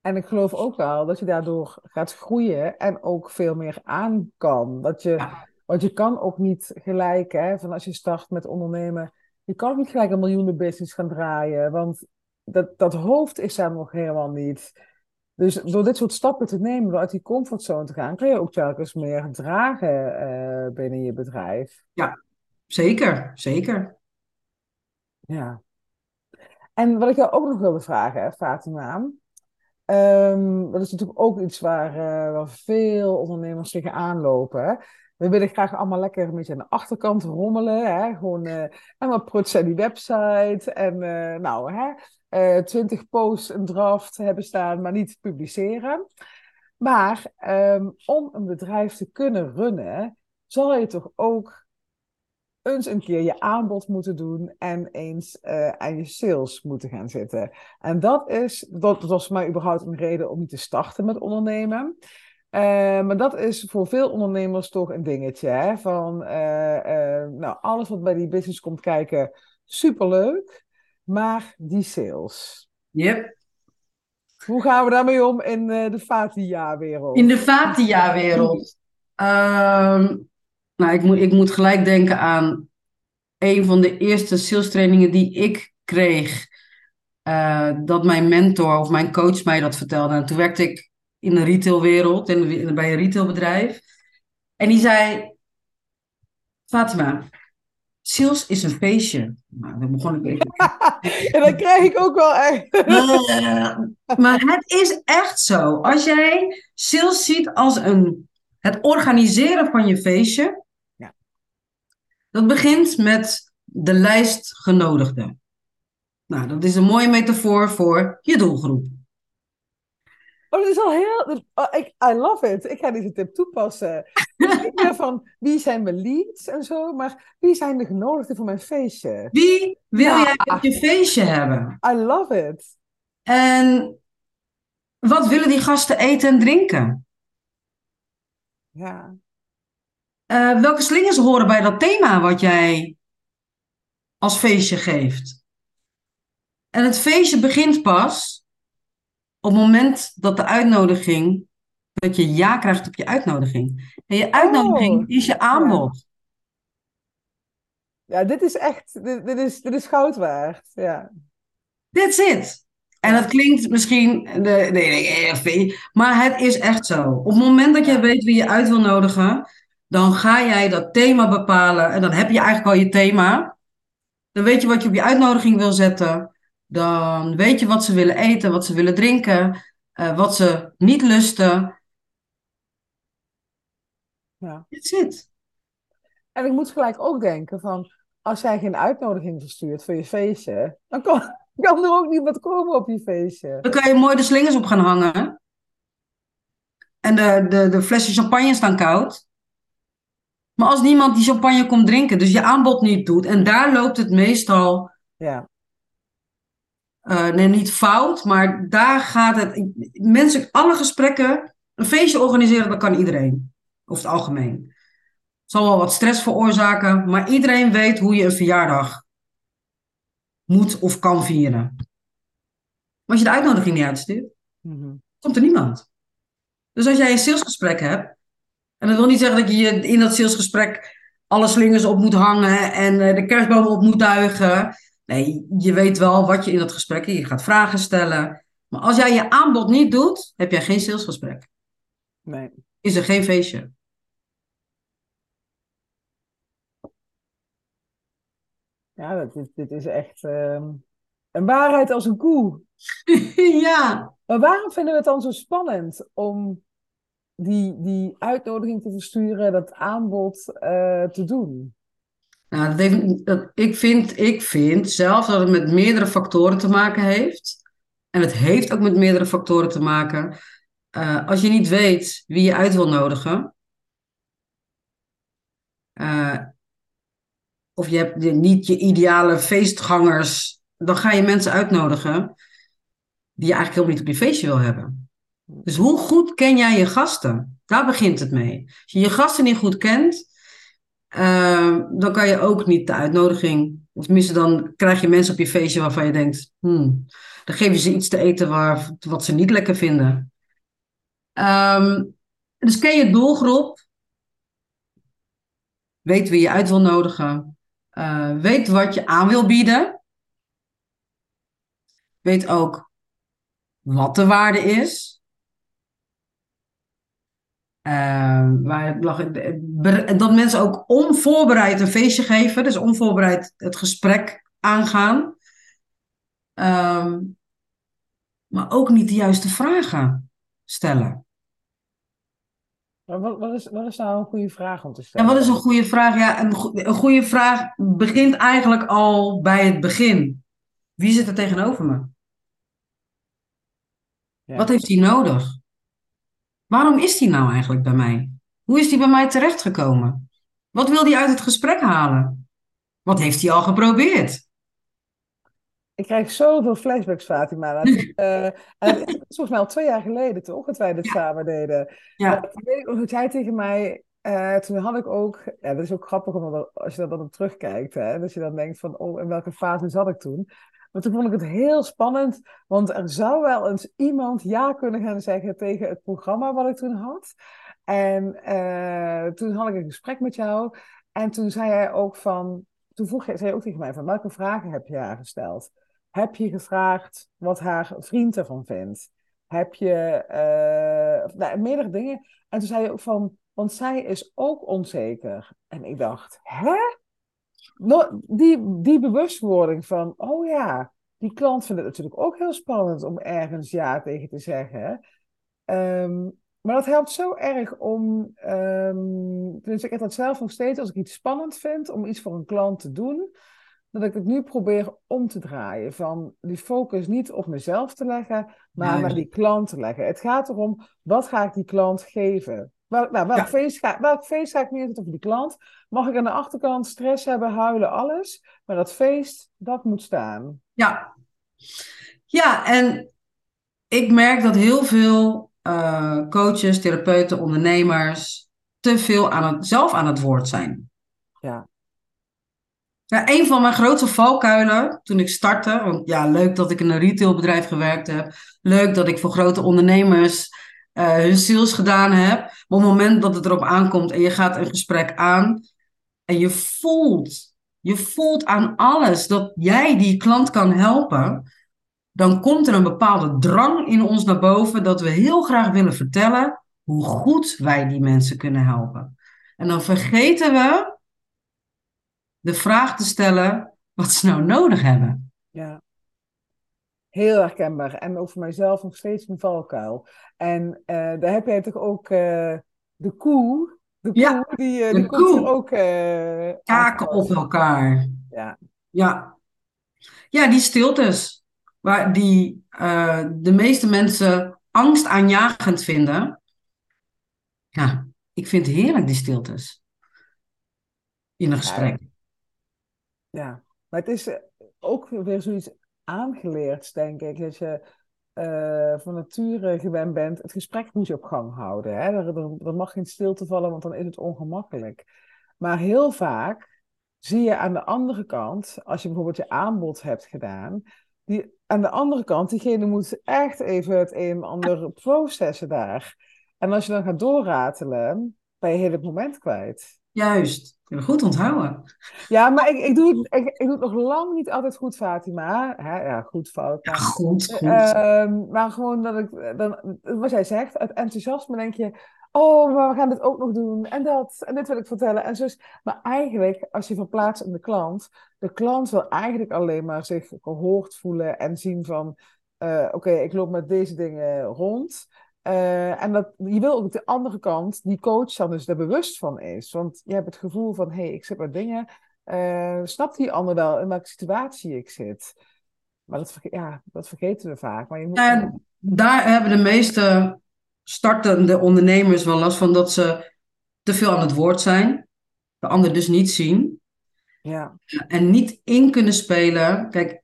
en ik geloof ook wel dat je daardoor gaat groeien en ook veel meer aan kan. Dat je, Want je kan ook niet gelijk, hè, van als je start met ondernemen, je kan niet gelijk een miljoenen business gaan draaien. Want dat, dat hoofd is daar nog helemaal niet. Dus door dit soort stappen te nemen, door uit die comfortzone te gaan, kun je ook telkens meer dragen uh, binnen je bedrijf. Ja, zeker, zeker. Ja. En wat ik jou ook nog wilde vragen, Fatima. Um, dat is natuurlijk ook iets waar, uh, waar veel ondernemers tegen aanlopen. We willen graag allemaal lekker een beetje aan de achterkant rommelen. Hè? Gewoon uh, helemaal prutsen aan die website. En uh, nou, hè, uh, 20 posts, een draft hebben staan, maar niet publiceren. Maar um, om een bedrijf te kunnen runnen, zal je toch ook eens een keer je aanbod moeten doen en eens uh, aan je sales moeten gaan zitten. En dat is, dat, was voor mij überhaupt een reden om niet te starten met ondernemen. Uh, maar dat is voor veel ondernemers toch een dingetje. Hè? Van, uh, nou, alles wat bij die business komt kijken, superleuk. Maar die sales. Yep. Hoe gaan we daarmee om in de Fatia-wereld? In de Fatia-wereld? Ehm, nou, ik moet, ik moet gelijk denken aan een van de eerste sales trainingen die ik kreeg. Uh, dat mijn mentor of mijn coach mij dat vertelde. En toen werkte ik in de retailwereld, in, bij een retailbedrijf. En die zei: Fatima, sales is een feestje. Nou, dan begon ik even. en dat krijg ik ook wel echt. uh, maar het is echt zo. Als jij sales ziet als een, het organiseren van je feestje, dat begint met de lijst genodigden. Nou, dat is een mooie metafoor voor je doelgroep. Oh, dat is al heel... Oh, ik, I love it. Ik ga deze tip toepassen. Dus niet meer van wie zijn mijn leads en zo, maar wie zijn de genodigden voor mijn feestje? Wie wil Ja. jij op je feestje hebben? I love it. En wat willen die gasten eten en drinken? Ja. Eh, welke slingers horen bij dat thema wat jij als feestje geeft? En het feestje begint pas op het moment dat de uitnodiging, dat je ja krijgt op je uitnodiging. En je uitnodiging is je aanbod. Ja, dit is echt... Dit, dit is, dit is goud waard. Ja. That's it. En dat klinkt misschien, nee, nee, nee, maar het is echt zo. Op het moment dat jij weet wie je uit wil nodigen, dan ga jij dat thema bepalen. En dan heb je eigenlijk al je thema. Dan weet je wat je op je uitnodiging wil zetten. Dan weet je wat ze willen eten, wat ze willen drinken, eh, wat ze niet lusten. Ja. That's it. En ik moet gelijk ook denken van... Als jij geen uitnodiging verstuurt voor je feestje... Dan kan, <laughs> kan er ook niemand komen op je feestje. Dan kan je mooi de slingers op gaan hangen. En de, de, de flessen champagne staan koud. Maar als niemand die champagne komt drinken, dus je aanbod niet doet, en daar loopt het meestal, Ja. eh, nee, niet fout, maar daar gaat het. Mensen, alle gesprekken, een feestje organiseren, dat kan iedereen, over het algemeen. Het zal wel wat stress veroorzaken, maar iedereen weet hoe je een verjaardag moet of kan vieren. Maar als je de uitnodiging niet uitstuurt, Mhm. komt er niemand. Dus als jij een salesgesprek hebt, en dat wil niet zeggen dat je in dat salesgesprek alle slingers op moet hangen en eh, de kerstboom op moet duigen. Nee, je weet wel wat je in dat gesprek, je gaat vragen stellen. Maar als jij je aanbod niet doet, heb jij geen salesgesprek. Nee. Is er geen feestje. Ja, dat, dit, dit is echt ehm, een waarheid als een koe. <laughs> ja. Maar waarom vinden we het dan zo spannend om die, die uitnodiging te versturen, dat aanbod eh, te doen? Nou, dat heeft, dat, ik, vind, ik vind zelf dat het met meerdere factoren te maken heeft. En het heeft ook met meerdere factoren te maken. Eh, als je niet weet wie je uit wil nodigen. eh, of je hebt niet je ideale feestgangers. Dan ga je mensen uitnodigen die je eigenlijk helemaal niet op je feestje wil hebben. Dus hoe goed ken jij je gasten? Daar begint het mee. Als je je gasten niet goed kent, eh, dan kan je ook niet de uitnodiging. Of tenminste, dan krijg je mensen op je feestje waarvan je denkt, hmm, dan je ze iets te eten waar, wat ze niet lekker vinden. Ehm, dus ken je doelgroep. Weet wie je uit wil nodigen. Eh, weet wat je aan wil bieden. Weet ook wat de waarde is. Eh, waar lag, dat mensen ook onvoorbereid een feestje geven, dus onvoorbereid het gesprek aangaan. Ehm, maar ook niet de juiste vragen stellen. Wat, wat, is, wat is nou een goede vraag om te En stellen? wat is een goede vraag? Ja, een, go- een goede vraag begint eigenlijk al bij het begin. Wie zit er tegenover me? Ja. Wat heeft hij nodig? Waarom is hij nou eigenlijk bij mij? Hoe is hij bij mij terechtgekomen? Wat wil hij uit het gesprek halen? Wat heeft hij al geprobeerd? Ik krijg zoveel flashbacks, Fatima. Dat, <laughs> en het is volgens mij al twee jaar geleden, toch? Dat wij dit samen deden. Ja, toen weet ik nog dat jij tegen mij... eh, toen had ik ook... Ja, dat is ook grappig omdat als je daar dan op terugkijkt. Hè, dat je dan denkt van... Oh, in welke fase zat ik toen? Maar toen vond ik het heel spannend. Want er zou wel eens iemand ja kunnen gaan zeggen tegen het programma wat ik toen had. En eh, toen had ik een gesprek met jou. En toen zei jij ook van... Toen vroeg jij, zei je ook tegen mij van... Welke vragen heb je haar gesteld? Heb je gevraagd wat haar vriend ervan vindt? Heb je... nou, meerdere dingen. En toen zei je ook van... Want zij is ook onzeker. En ik dacht, hè? Die, die bewustwording van, oh ja, die klant vindt het natuurlijk ook heel spannend om ergens ja tegen te zeggen. Ehm, maar dat helpt zo erg om, dus ik heb dat zelf nog steeds, als ik iets spannend vind om iets voor een klant te doen, dat ik het nu probeer om te draaien. Van die focus niet op mezelf te leggen, maar naar die klant te leggen. Het gaat erom, wat ga ik die klant geven? Welk, nou, welk, Ja. feest ga, welk feest ga ik neerzetten voor die klant? Mag ik aan de achterkant stress hebben, huilen, alles? Maar dat feest, dat moet staan. Ja. Ja, en ik merk dat heel veel eh, coaches, therapeuten, ondernemers te veel aan het, zelf aan het woord zijn. Ja. Een van mijn grootste valkuilen toen ik startte, want ja, leuk dat ik in een retailbedrijf gewerkt heb, leuk dat ik voor grote ondernemers eh, hun sales gedaan heb, maar op het moment dat het erop aankomt en je gaat een gesprek aan en je voelt, je voelt aan alles dat jij die klant kan helpen, dan komt er een bepaalde drang in ons naar boven dat we heel graag willen vertellen hoe goed wij die mensen kunnen helpen. En dan vergeten we de vraag te stellen wat ze nou nodig hebben. Ja. Heel herkenbaar. En voor mijzelf nog steeds een valkuil. En eh, daar heb jij toch ook eh, de koe. De koe, Ja, die, eh, de die koe. ook Kaken op elkaar. Ja, Ja, ja die stiltes. Waar die de meeste mensen angstaanjagend vinden. Ja, ik vind het heerlijk, die stiltes. In een gesprek. ja. Maar het is eh, ook weer zoiets aangeleerd, denk ik. Dat je eh, van nature gewend bent. Het gesprek moet je op gang houden. Hè? Er, er mag geen stilte vallen, want dan is het ongemakkelijk. Maar heel vaak zie je aan de andere kant, als je bijvoorbeeld je aanbod hebt gedaan, die, aan de andere kant, diegene moet echt even het een en ander processen daar. En als je dan gaat doorratelen, ben je heel het moment kwijt. Juist. Ik heb het goed onthouden. Ja, maar ik, ik, doe het, ik, ik doe het nog lang niet altijd goed, Fatima. Hè? Ja, goed, fout. Ja, maar- goed, goed. Ehm, maar gewoon dat ik, dan, wat jij zegt, uit enthousiasme denk je, oh, maar we gaan dit ook nog doen en dat, en dit wil ik vertellen en zo. Maar eigenlijk, als je verplaatst in de klant, de klant wil eigenlijk alleen maar zich gehoord voelen en zien van, eh, oké, ik loop met deze dingen rond. Eh, en dat, je wil ook de andere kant, die coach dan dus er bewust van is. Want je hebt het gevoel van, hé, hey, ik zit met dingen. eh, snapt die ander wel in welke situatie ik zit? Maar dat, ja, dat vergeten we vaak. Maar je moet... En daar hebben de meeste startende ondernemers wel last van dat ze te veel aan het woord zijn. De ander dus niet zien. Ja, En niet in kunnen spelen. Kijk,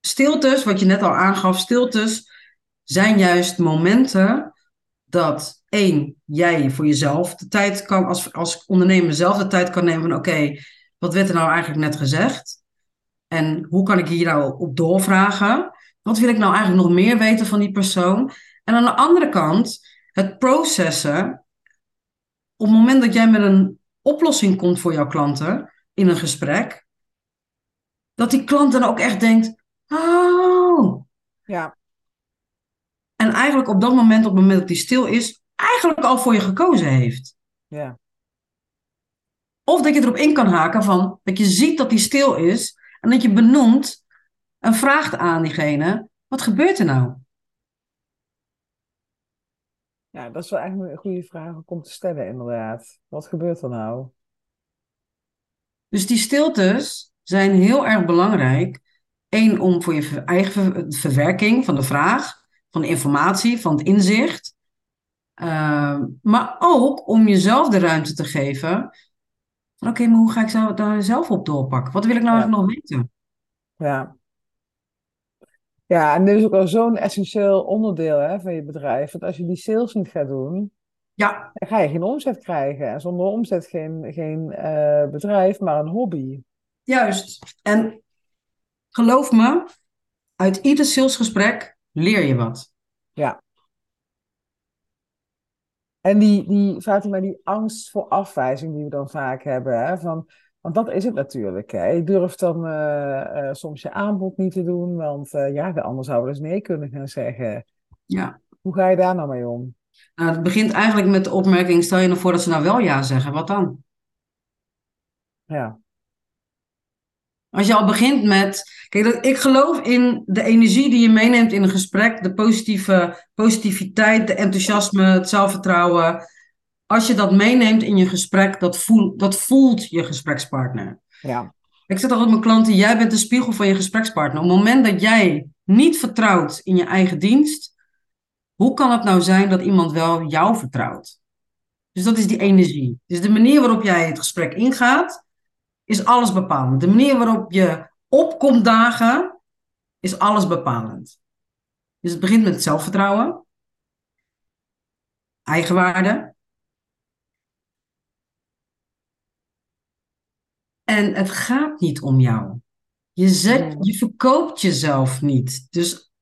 stiltes, wat je net al aangaf, stiltes zijn juist momenten dat één, jij voor jezelf de tijd kan, als, als ondernemer zelf de tijd kan nemen van oké, wat werd er nou eigenlijk net gezegd? En hoe kan ik hier nou op doorvragen? Wat wil ik nou eigenlijk nog meer weten van die persoon? En aan de andere kant, het processen. Op het moment dat jij met een oplossing komt voor jouw klanten in een gesprek, dat die klant dan ook echt denkt: Oh. ja, En eigenlijk op dat moment, op het moment dat hij stil is, eigenlijk al voor je gekozen heeft. ja, Of dat je erop in kan haken van dat je ziet dat hij stil is en dat je benoemt en vraagt aan diegene: wat gebeurt er nou? ja, dat is wel eigenlijk een goede vraag om te stellen, inderdaad. Wat gebeurt er nou? Dus die stiltes zijn heel erg belangrijk. Eén, om voor je eigen ver- verwerking van de vraag, van de informatie, van het inzicht. Ehm, maar ook om jezelf de ruimte te geven. van, Oké, maar hoe ga ik zo- daar zelf op doorpakken? Wat wil ik nou Ja. eigenlijk nog weten? Ja. Ja, en dit is ook al zo'n essentieel onderdeel hè, van je bedrijf. Want als je die sales niet gaat doen, Ja, dan ga je geen omzet krijgen. En zonder omzet geen, geen eh, bedrijf, maar een hobby. juist. En geloof me, uit ieder salesgesprek leer je wat. En die, die, Fatima, die angst voor afwijzing die we dan vaak hebben. Hè, van, want dat is het natuurlijk. Hè. Je durft dan eh, eh, soms je aanbod niet te doen, want eh, ja, de ander zou wel eens nee kunnen gaan zeggen. Ja. Hoe ga je daar nou mee om? Nou, het begint eigenlijk met de opmerking: stel je nou voor dat ze nou wel ja zeggen, wat dan? Ja, Als je al begint met. Kijk, dat- ik geloof in de energie die je meeneemt in een gesprek, de positieve, positiviteit, de enthousiasme, het zelfvertrouwen. Als je dat meeneemt in je gesprek, dat, voel, dat voelt je gesprekspartner. ja, Ik zeg altijd mijn klanten, jij bent de spiegel van je gesprekspartner. Op het moment dat jij niet vertrouwt in je eigen dienst, hoe kan het nou zijn dat iemand wel jou vertrouwt? Dus dat is die energie. Dus de manier waarop jij het gesprek ingaat, is alles bepalend. De manier waarop je opkomt dagen, is alles bepalend. Dus het begint met zelfvertrouwen, eigenwaarde. En het gaat niet om jou. Je, zet, je verkoopt jezelf niet. Dus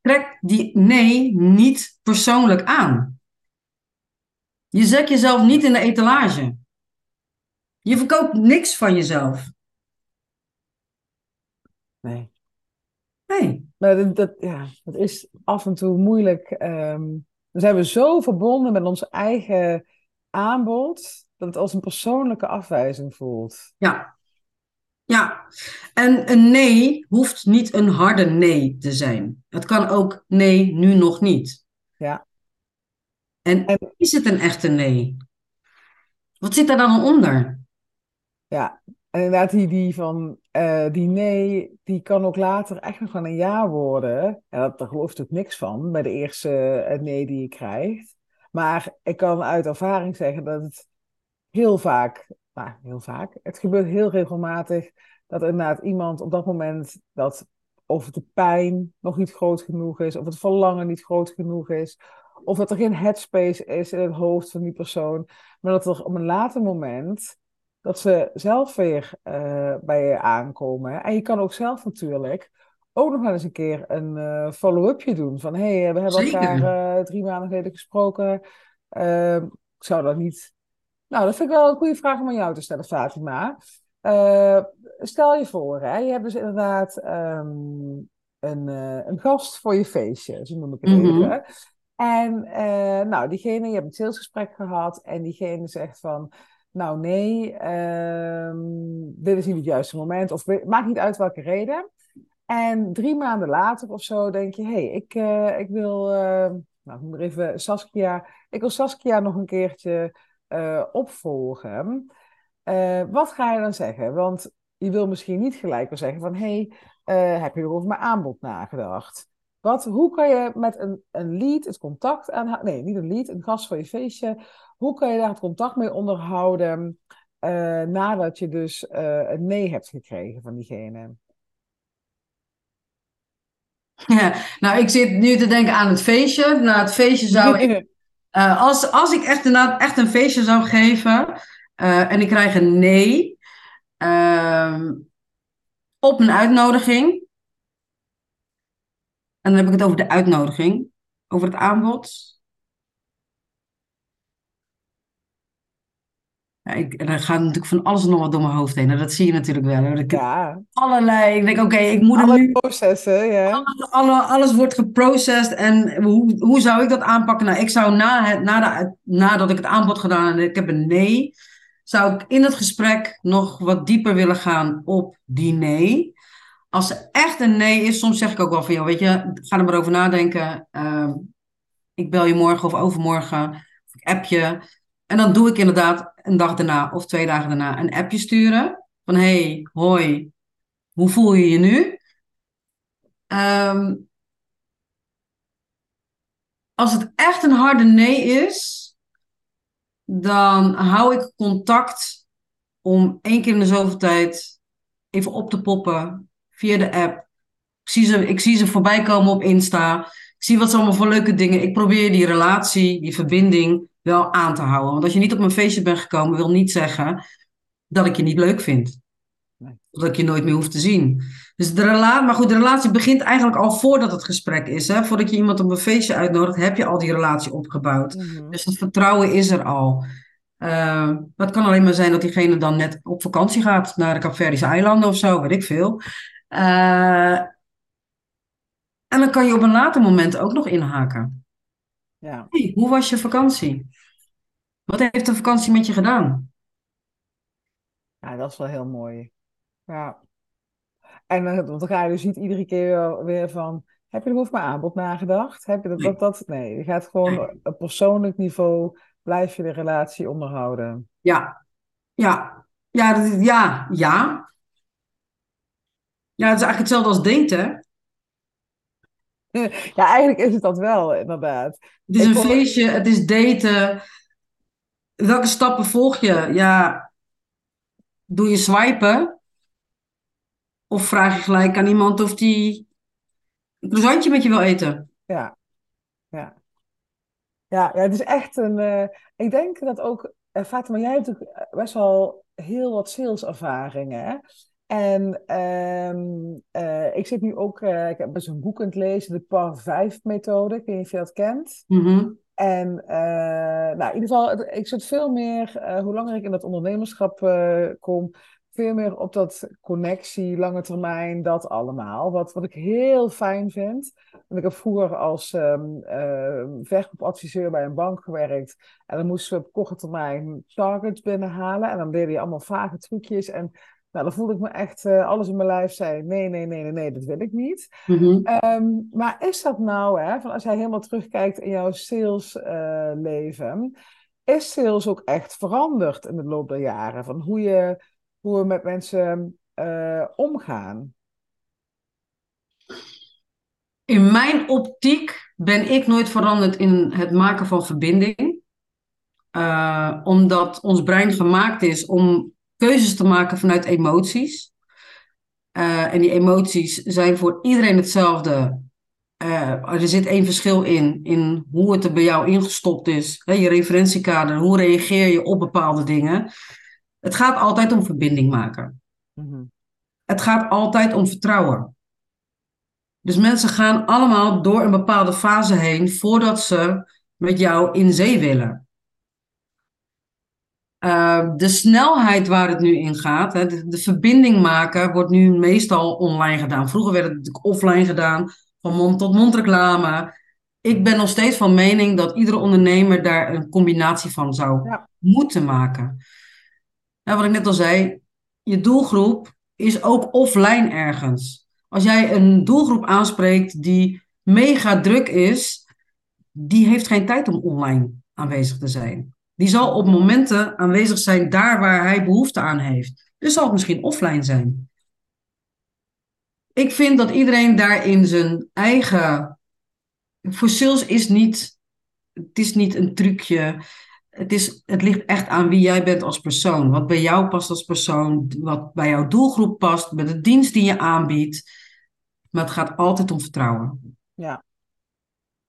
trek die nee niet persoonlijk aan. Je zet jezelf niet in de etalage. Je verkoopt niks van jezelf. Nee. Nee. Maar dat, dat, ja, dat is af en toe moeilijk. Ehm, dan zijn we zo verbonden met ons eigen aanbod, dat het als een persoonlijke afwijzing voelt. Ja. Ja. En een nee hoeft niet een harde nee te zijn. Het kan ook nee, nu nog niet. Ja. En, En- is het een echte nee? Wat zit daar dan onder? Ja, en inderdaad, die, die van eh, die nee, die kan ook later echt nog wel een ja worden. En dat, daar geloof ik niks van bij de eerste eh, nee die je krijgt. Maar ik kan uit ervaring zeggen dat het heel vaak, nou, heel vaak, het gebeurt heel regelmatig dat inderdaad iemand op dat moment dat of de pijn nog niet groot genoeg is, of het verlangen niet groot genoeg is, of dat er geen headspace is in het hoofd van die persoon, maar dat er op een later moment dat ze zelf weer eh, bij je aankomen. En je kan ook zelf natuurlijk ook nog wel eens een keer een eh, follow-upje doen. Van hé, hey, we hebben Zeker. elkaar eh, drie maanden geleden gesproken. Ehm, ik zou dat niet. Nou, dat vind ik wel een goede vraag om aan jou te stellen, Fatima. Stel je voor, hè, je hebt dus inderdaad ehm, een, een gast voor je feestje, zo noem ik het Mhm. even. En nou, diegene, je hebt een salesgesprek gehad en diegene zegt van, nou nee, ehm, dit is niet het juiste moment, of maakt niet uit welke reden. En drie maanden later of zo denk je, hé, hey, ik, eh, ik wil, eh, nou, ik maar even Saskia, ik wil Saskia nog een keertje eh, opvolgen. Eh, wat ga je dan zeggen? Want je wil misschien niet gelijk wel zeggen van, hé, hey, heb je er over mijn aanbod nagedacht? Wat, hoe kan je met een, een lead het contact aanhouden? Nee, niet een lead, een gast voor je feestje. Hoe kan je daar het contact mee onderhouden eh, nadat je dus eh, een nee hebt gekregen van diegene? Ja, <laughs> nou, ik zit nu te denken aan het feestje. Na het feestje zou ik, <laughs> eh, als, als ik echt, inderdaad echt een feestje zou geven eh, en ik krijg een nee ehm, op een uitnodiging. En dan heb ik het over de uitnodiging, over het aanbod. Ja, ik, er gaat natuurlijk van alles en nog wat door mijn hoofd heen. En dat zie je natuurlijk wel. Hoor. Ik heb Ja, allerlei. Ik denk, oké, ik moet alle nu. processen, ja. Alle, alles wordt geprocessed en hoe, hoe zou ik dat aanpakken? Nou, ik zou na het, na de, nadat ik het aanbod gedaan en ik heb een nee, zou ik in het gesprek nog wat dieper willen gaan op die nee. Als er echt een nee is, soms zeg ik ook wel van, joh, weet je, ga er maar over nadenken. Ehm, ik bel je morgen of overmorgen, of ik app je. En dan doe ik inderdaad een dag daarna of twee dagen daarna een appje sturen. Van, hey, hoi, hoe voel je je nu? Ehm, als het echt een harde nee is, dan hou ik contact om één keer in de zoveel tijd even op te poppen via de app. Ik zie ze, ik zie ze voorbij komen op Insta. Ik zie wat ze allemaal voor leuke dingen. Ik probeer die relatie, die verbinding wel aan te houden. Want als je niet op mijn feestje bent gekomen, wil niet zeggen dat ik je niet leuk vind. Dat ik je nooit meer hoef te zien. Dus de relatie, maar goed, de relatie begint eigenlijk al voordat het gesprek is. Hè? Voordat je iemand op een feestje uitnodigt, heb je al die relatie opgebouwd. Mhm. Dus dat vertrouwen is er al. Uh, maar het kan alleen maar zijn dat diegene dan net op vakantie gaat naar de Capverdische eilanden of zo, weet ik veel. Uh, en dan kan je op een later moment ook nog inhaken. Ja. Hey, hoe was je vakantie? Wat heeft de vakantie met je gedaan? ja, dat is wel heel mooi. Ja. En dan, want dan ga je dus niet iedere keer weer van, heb je er over mijn aanbod nagedacht? Heb je dat, dat, dat? Nee, je gaat gewoon op persoonlijk niveau, blijf je de relatie onderhouden. Ja, ja, ja, dat, ja, ja. Ja, het is eigenlijk hetzelfde als daten. <laughs> Ja, eigenlijk is het dat wel, inderdaad. Het is Ik een feestje, het is daten. Welke stappen volg je? Ja, doe je swipen? Of vraag je gelijk aan iemand of die een croissantje met je wil eten? Ja, ja. Ja, ja, het is echt een. eh, ik denk dat ook. eh, Fatima, jij hebt natuurlijk best wel heel wat saleservaringen. Hè? En ehm, eh, ik zit nu ook. eh, ik heb best een boek aan het lezen, de PAR 5-methode. Ik weet niet of je dat kent. Mhm. En eh, nou, in ieder geval, ik zit veel meer, hoe langer ik in dat ondernemerschap kom, veel meer op dat connectie, lange termijn, dat allemaal. Wat, wat ik heel fijn vind. Want ik heb vroeger als eh, verkoopadviseur bij een bank gewerkt. En dan moesten we op korte termijn targets binnenhalen. En dan deden je allemaal vage trucjes. En nou, dan voelde ik me echt, eh, alles in mijn lijf zei, nee, nee, nee, nee, nee, dat wil ik niet. Mhm. Ehm, maar is dat nou, hè, van als jij helemaal terugkijkt in jouw salesleven, is sales ook echt veranderd in de loop der jaren? Van hoe je, hoe we met mensen eh, omgaan? In mijn optiek ben ik nooit veranderd in het maken van verbinding. Eh, omdat ons brein gemaakt is om keuzes te maken vanuit emoties. Eh, en die emoties zijn voor iedereen hetzelfde. Eh, er zit één verschil in, in hoe het er bij jou ingestopt is. Hè, je referentiekader, hoe reageer je op bepaalde dingen. Het gaat altijd om verbinding maken. Mhm. Het gaat altijd om vertrouwen. Dus mensen gaan allemaal door een bepaalde fase heen voordat ze met jou in zee willen. Uh, de snelheid waar het nu in gaat, hè, de, de, verbinding maken, wordt nu meestal online gedaan. Vroeger werd het natuurlijk offline gedaan, van mond tot mond reclame. Ik ben nog steeds van mening dat iedere ondernemer daar een combinatie van zou Ja. moeten maken. Nou, wat ik net al zei, je doelgroep is ook offline ergens. Als jij een doelgroep aanspreekt die mega druk is, die heeft geen tijd om online aanwezig te zijn. Die zal op momenten aanwezig zijn daar waar hij behoefte aan heeft. Dus zal het misschien offline zijn. Ik vind dat iedereen daarin zijn eigen. Voor sales is niet. Het is niet een trucje. Het, is, het ligt echt aan wie jij bent als persoon. Wat bij jou past als persoon. Wat bij jouw doelgroep past. Met de dienst die je aanbiedt. Maar het gaat altijd om vertrouwen. Ja,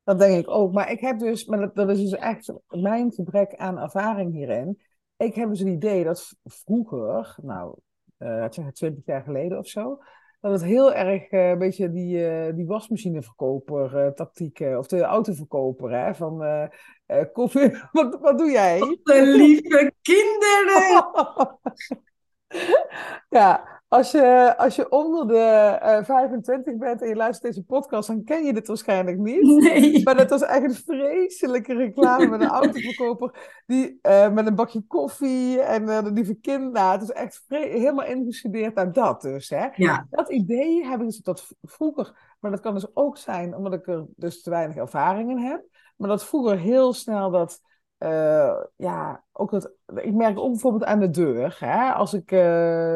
dat denk ik ook. Maar ik heb dus, maar dat, dat is dus echt mijn gebrek aan ervaring hierin. Ik heb dus het idee dat vroeger, nou, uh, zeg het 20 jaar geleden of zo, dat het heel erg uh, een beetje die, uh, die wasmachineverkoper uh, tactiek, of de autoverkoper, hè, van koffie, <laughs> wat, wat doe jij? De lieve kinderen! <laughs> ja, als je, als je onder de uh, 25 bent en je luistert deze podcast, dan ken je dit waarschijnlijk niet. Nee. Maar dat was echt een vreselijke reclame met een <laughs> autoverkoper die, uh, met een bakje koffie en uh, de lieve kind. Nou, het is echt helemaal ingestudeerd naar dat dus. Hè? Ja. Dat idee heb ik dus dat vroeger, maar dat kan dus ook zijn omdat ik er dus te weinig ervaring in heb. Maar dat vroeger heel snel dat... Uh, ja, ook het, ik merk ook bijvoorbeeld aan de deur. Hè? Als ik, uh,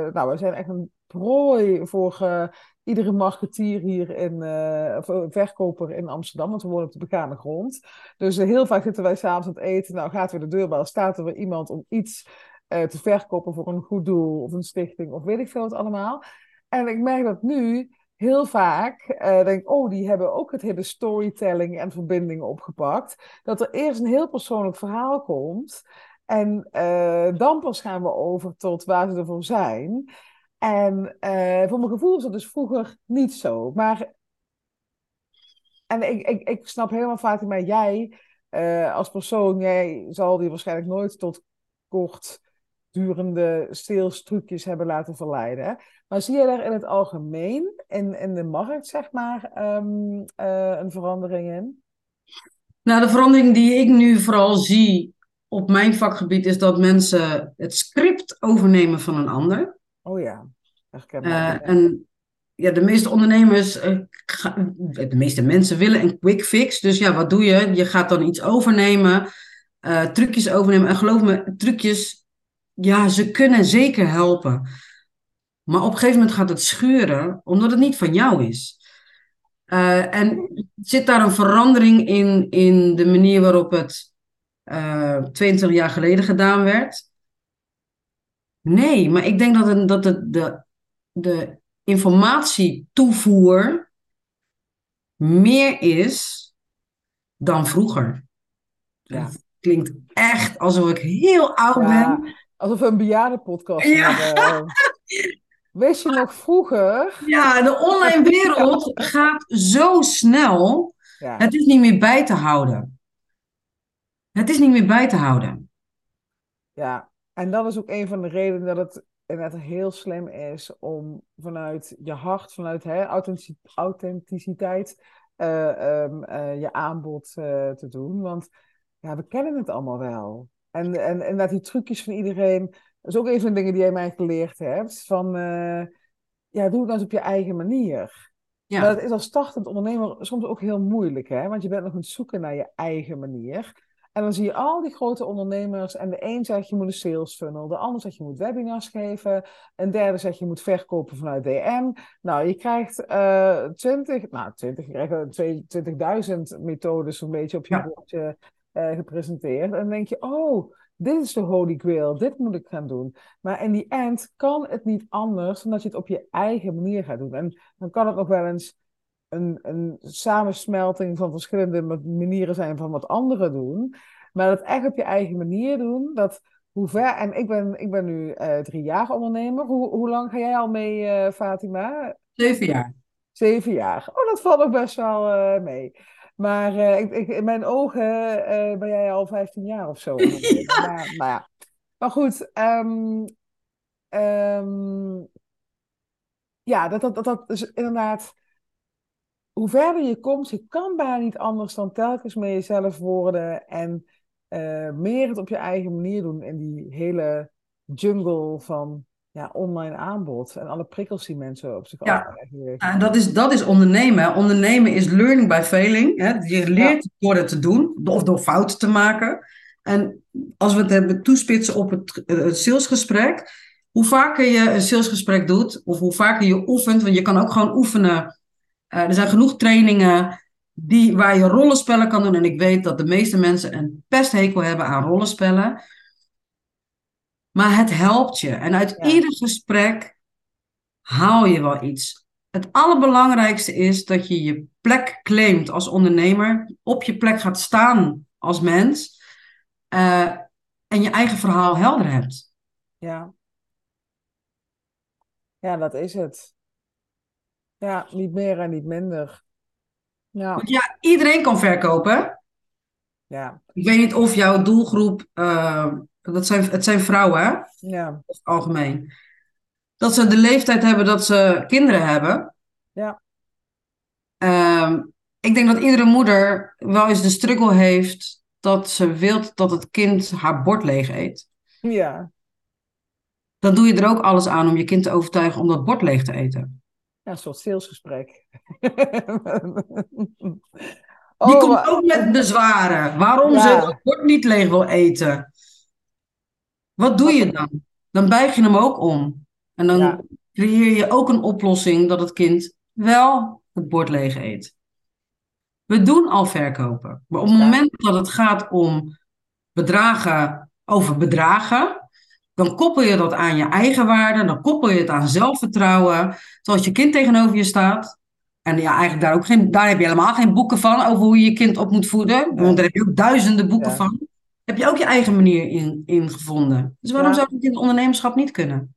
nou, we zijn echt een prooi voor uh, iedere marketeer hier in, verkoper in Amsterdam, want we wonen op de begane grond. Dus heel vaak zitten wij s'avonds aan het eten. Nou, gaat weer de deurbel, staat er weer iemand om iets te verkopen voor een goed doel of een stichting of weet ik veel wat allemaal. En ik merk dat nu heel vaak uh, denk oh, die hebben ook het hele storytelling en verbinding opgepakt. Dat er eerst een heel persoonlijk verhaal komt. En uh, dan pas gaan we over tot waar ze ervoor zijn. En uh, voor mijn gevoel is dat dus vroeger niet zo. Maar. En ik, ik, ik snap helemaal, Fatima, jij als persoon, jij zal die waarschijnlijk nooit tot kort durende sales trucjes hebben laten verleiden. Maar zie je daar in het algemeen, in, in de markt, zeg maar, um, uh, een verandering in? Nou, de verandering die ik nu vooral zie op mijn vakgebied is dat mensen het script overnemen van een ander. Oh ja, herkenbaar. Uh, en ja, de meeste ondernemers, uh, de meeste mensen willen een quick fix. Dus ja, wat doe je? Je gaat dan iets overnemen, uh, trucjes overnemen. En geloof me, trucjes, ja, ze kunnen zeker helpen. Maar op een gegeven moment gaat het scheuren, omdat het niet van jou is. Uh, en zit daar een verandering in, in de manier waarop het uh, eh, 22 jaar geleden gedaan werd? Nee, maar ik denk dat, het, dat het de, de informatietoevoer meer is dan vroeger. Ja. Het klinkt echt alsof ik heel oud ben. Alsof we een bejaardenpodcast ja. hebben. <laughs> Wist je nog vroeger? Ja, de online wereld gaat zo snel. Ja. Het is niet meer bij te houden. Het is niet meer bij te houden. Ja, en dat is ook een van de redenen dat het inderdaad heel slim is om vanuit je hart, vanuit hè, authenticiteit, uh, um, uh, je aanbod uh, te doen. Want ja, we kennen het allemaal wel. En, en, en dat die trucjes van iedereen, dat is ook een van de dingen die jij mij geleerd hebt. Van, ja, doe het dan eens op je eigen manier. Ja. Maar dat is als startend ondernemer soms ook heel moeilijk, hè? Want je bent nog aan het zoeken naar je eigen manier. En dan zie je al die grote ondernemers. En de een zegt je moet een sales funnel. De ander zegt je moet webinars geven. Een derde zegt je moet verkopen vanuit DM. Nou, je krijgt uh, 20, nou 20, je krijgt 20.000 methodes een beetje op je ja. bordje uh, gepresenteerd. En dan denk je, oh, dit is de holy grail. Dit moet ik gaan doen. Maar in die end kan het niet anders dan dat je het op je eigen manier gaat doen. En dan kan het nog wel eens een, een samensmelting van verschillende manieren zijn van wat anderen doen. Maar dat echt op je eigen manier doen, dat hoe ver... En ik ben, ik ben nu uh, drie jaar ondernemer. Hoe, hoe lang ga jij al mee, uh, Fatima? Zeven jaar. Zeven jaar. Oh, dat valt ook best wel mee. Maar ik, ik, in mijn ogen ben jij al 15 jaar of zo. <laughs> ja. Maar, maar, ja. maar goed, um, um, ja, dat, dat, dat, dat is inderdaad hoe verder je komt, je kan bijna niet anders dan telkens met jezelf worden en uh, meer het op je eigen manier doen in die hele jungle van ja, online aanbod en alle prikkels die mensen op zich ja. afleggen. Ja, dat is, dat is ondernemen. Ondernemen is learning by failing. Hè? Je leert door het te doen of door fouten te maken. En als we het hebben toespitsen op het, het salesgesprek, hoe vaker je een salesgesprek doet, of hoe vaker je oefent, want je kan ook gewoon oefenen uh, er zijn genoeg trainingen die, waar je rollenspellen kan doen. En ik weet dat de meeste mensen een pesthekel hebben aan rollenspellen. Maar het helpt je. En uit ieder gesprek haal je wel iets. Het allerbelangrijkste is dat je je plek claimt als ondernemer. Op je plek gaat staan als mens. Uh, en je eigen verhaal helder hebt. Ja. Ja, dat is het. Ja, niet meer en niet minder. Ja. Want ja, iedereen kan verkopen. Ja. Ik weet niet of jouw doelgroep, uh, dat zijn, het zijn vrouwen, hè? Ja. het algemeen. Dat ze de leeftijd hebben dat ze kinderen hebben. Ja. Uh, ik denk dat iedere moeder wel eens de struggle heeft dat ze wilt dat het kind haar bord leeg eet. Ja. Dan doe je er ook alles aan om je kind te overtuigen om dat bord leeg te eten. Ja, een soort salesgesprek. Die oh, komt ook met bezwaren. Waarom ze het bord niet leeg wil eten. Wat doe je dan? Dan buig je hem ook om. En dan creëer je ook een oplossing dat het kind wel het bord leeg eet. We doen al verkopen. Maar op het moment dat het gaat om bedragen over bedragen, dan koppel je dat aan je eigen waarde, dan koppel je het aan zelfvertrouwen. Zoals je kind tegenover je staat. En ja, eigenlijk daar, ook geen, daar heb je helemaal geen boeken van over hoe je je kind op moet voeden. Want daar heb je ook duizenden boeken van. Heb je ook je eigen manier in, in gevonden. Dus waarom zou het in het ondernemerschap niet kunnen?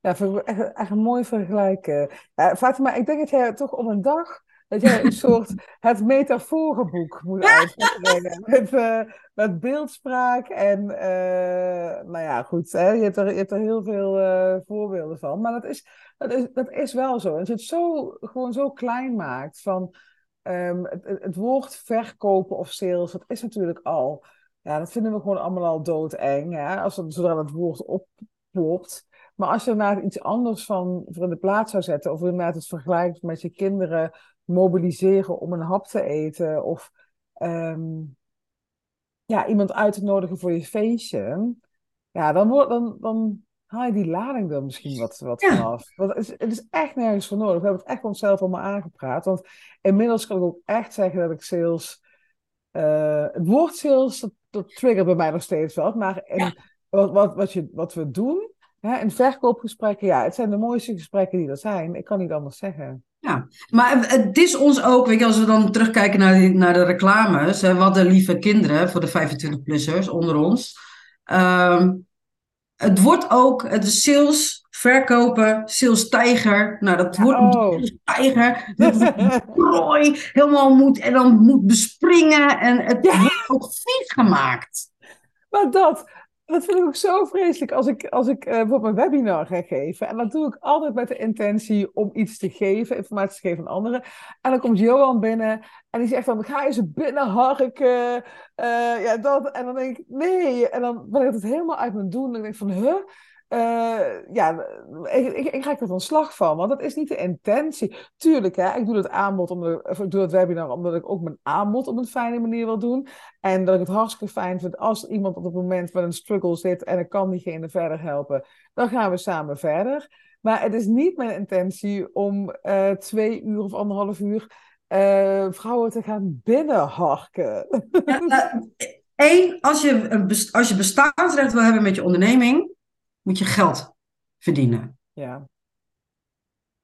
Ja, echt, echt een mooi vergelijken. Ja, Fatima, ik denk dat jij toch op een dag dat jij een <laughs> soort het metaforenboek moet uitbrengen. <laughs> met, uh, met beeldspraak en, uh, nou ja, goed, hè, je, hebt er, je hebt er heel veel uh, voorbeelden van. Maar dat is, dat, is, dat is wel zo. Als je het zo, gewoon zo klein maakt van um, het, het, woord verkopen of sales, dat is natuurlijk al, ja, dat vinden we gewoon allemaal al doodeng. Hè, als het, zodra het woord opklopt. Maar als je er iets anders van voor in de plaats zou zetten, of inderdaad het vergelijkt met je kinderen mobiliseren om een hap te eten. Of um, ja, iemand uit te nodigen voor je feestje. Ja, dan, wordt, dan, dan, haal je die lading er misschien wat, wat Ja. vanaf. Want het is, het is echt nergens voor nodig. We hebben het echt onszelf allemaal aangepraat. Want inmiddels kan ik ook echt zeggen dat ik sales... eh, het woord sales, dat, dat triggert bij mij nog steeds wel. Maar wat, wat, wat, je, wat we doen, hè, in verkoopgesprekken, ja, het zijn de mooiste gesprekken die er zijn. Ik kan niet anders zeggen. Maar het is ons ook, weet je, als we dan terugkijken naar, die, naar de reclames, hè, wat de lieve kinderen voor de 25-plussers onder ons. Ehm, het wordt ook, het is sales, verkopen, sales tijger. Nou, dat Ja, wordt een oh. sales tijger. Dat <laughs> prooi helemaal moet en dan moet bespringen. En het wordt ook vies gemaakt. Maar dat, dat vind ik ook zo vreselijk als ik, als ik eh, bijvoorbeeld een webinar ga geven. En dat doe ik altijd met de intentie om iets te geven, informatie te geven aan anderen. En dan komt Johan binnen en die zegt dan, ga je ze binnenharken? Eh ja, dat. En dan denk ik, nee. En dan ben ik het helemaal uit mijn doen. En dan denk ik van, huh? Eh, ja, ik, ik, ik raak er van slag van, want dat is niet de intentie. Tuurlijk, hè, ik doe het aanbod, ik, of ik doe het webinar omdat ik ook mijn aanbod op een fijne manier wil doen. En dat ik het hartstikke fijn vind als iemand op het moment met een struggle zit en ik kan diegene verder helpen, dan gaan we samen verder. Maar het is niet mijn intentie om eh, twee uur of anderhalf uur eh, vrouwen te gaan binnenharken. Eén, <laughs> als je, als je bestaansrecht wil hebben met je onderneming, moet je geld verdienen. Ja,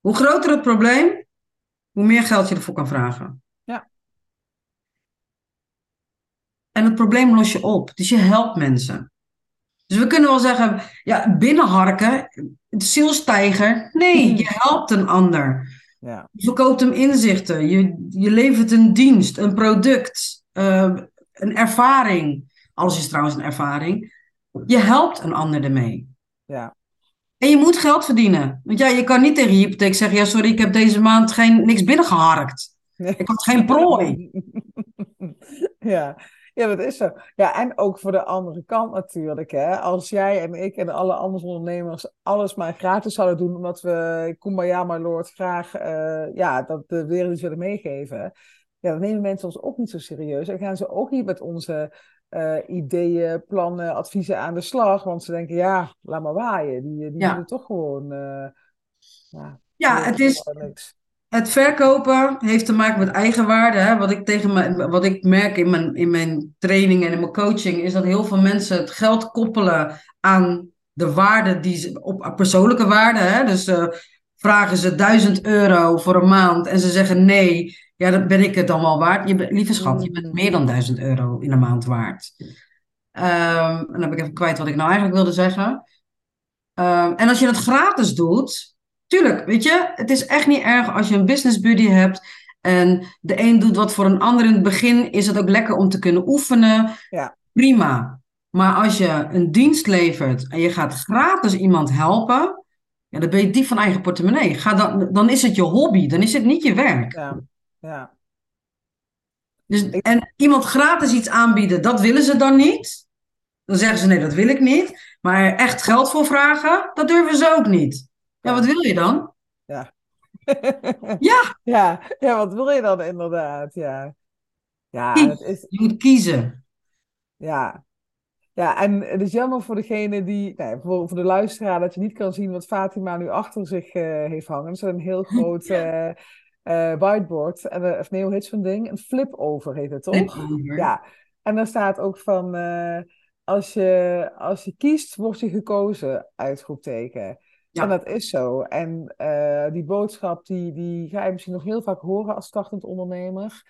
Hoe groter het probleem, hoe meer geld je ervoor kan vragen. Ja. En het probleem los je op. Dus je helpt mensen. Dus we kunnen wel zeggen, ja, binnenharken, zielstijger. Nee, <laughs> je helpt een ander. ja, Je verkoopt hem inzichten. Je, je levert een dienst, een product, eh, een ervaring. Alles is trouwens een ervaring. Je helpt een ander ermee. Ja. En je moet geld verdienen. Want ja, je kan niet tegen je hypotheek zeggen: ja, sorry, ik heb deze maand geen, niks binnengeharkt. Nee. Ik had geen prooi. <laughs> Ja. ja, dat is zo. Ja, en ook voor de andere kant natuurlijk. Hè. Als jij en ik en alle andere ondernemers alles maar gratis zouden doen, omdat we Kumbaya, my lord, graag eh, ja, dat de wereld willen meegeven. Ja, dan nemen mensen ons ook niet zo serieus. En gaan ze ook niet met onze eh, ideeën, plannen, adviezen aan de slag. Want ze denken, ja, laat maar waaien. Die, die Ja. doen toch gewoon... eh, ja, Ja, het is, het verkopen heeft te maken met eigenwaarde. Hè? Wat ik, tegen me, wat ik merk in mijn, in mijn training en in mijn coaching, is dat heel veel mensen het geld koppelen aan de waarde die ze op persoonlijke waarde. Hè? Dus eh, vragen ze 1000 euro voor een maand en ze zeggen nee, ja, dan ben ik het dan wel waard. Je, bent- lieve schat, je bent meer dan 1000 euro in een maand waard. Ehm, en dan heb ik even kwijt wat ik nou eigenlijk wilde zeggen. Ehm, en als je het gratis doet, tuurlijk, weet je, het is echt niet erg als je een business buddy hebt en de een doet wat voor een ander. In het begin is het ook lekker om te kunnen oefenen. Ja. Prima. Maar als je een dienst levert en je gaat gratis iemand helpen, ja, dan ben je diep van eigen portemonnee. Ga dan, dan is het je hobby, dan is het niet je werk. Ja, ja. Dus, en iemand gratis iets aanbieden, dat willen ze dan niet. Dan zeggen ze nee, dat wil ik niet. Maar echt geld voor vragen, dat durven ze ook niet. Ja, wat wil je dan? <laughs> Ja. Ja, ja, wat wil je dan inderdaad? Ja, ja, het is, Je moet kiezen. ja. Ja, en het is jammer voor degene die, nee, voor, voor de luisteraar, dat je niet kan zien wat Fatima nu achter zich eh, heeft hangen. Het is een heel <laughs> groot eh, eh, whiteboard, en, eh, of nee, hoe heet zo'n ding? Een flip-over heet het, toch? Ja, en daar staat ook van, eh, als je, als je kiest, word je gekozen, uitroepteken. Ja. En dat is zo. En die boodschap, die, die ga je misschien nog heel vaak horen als startend ondernemer.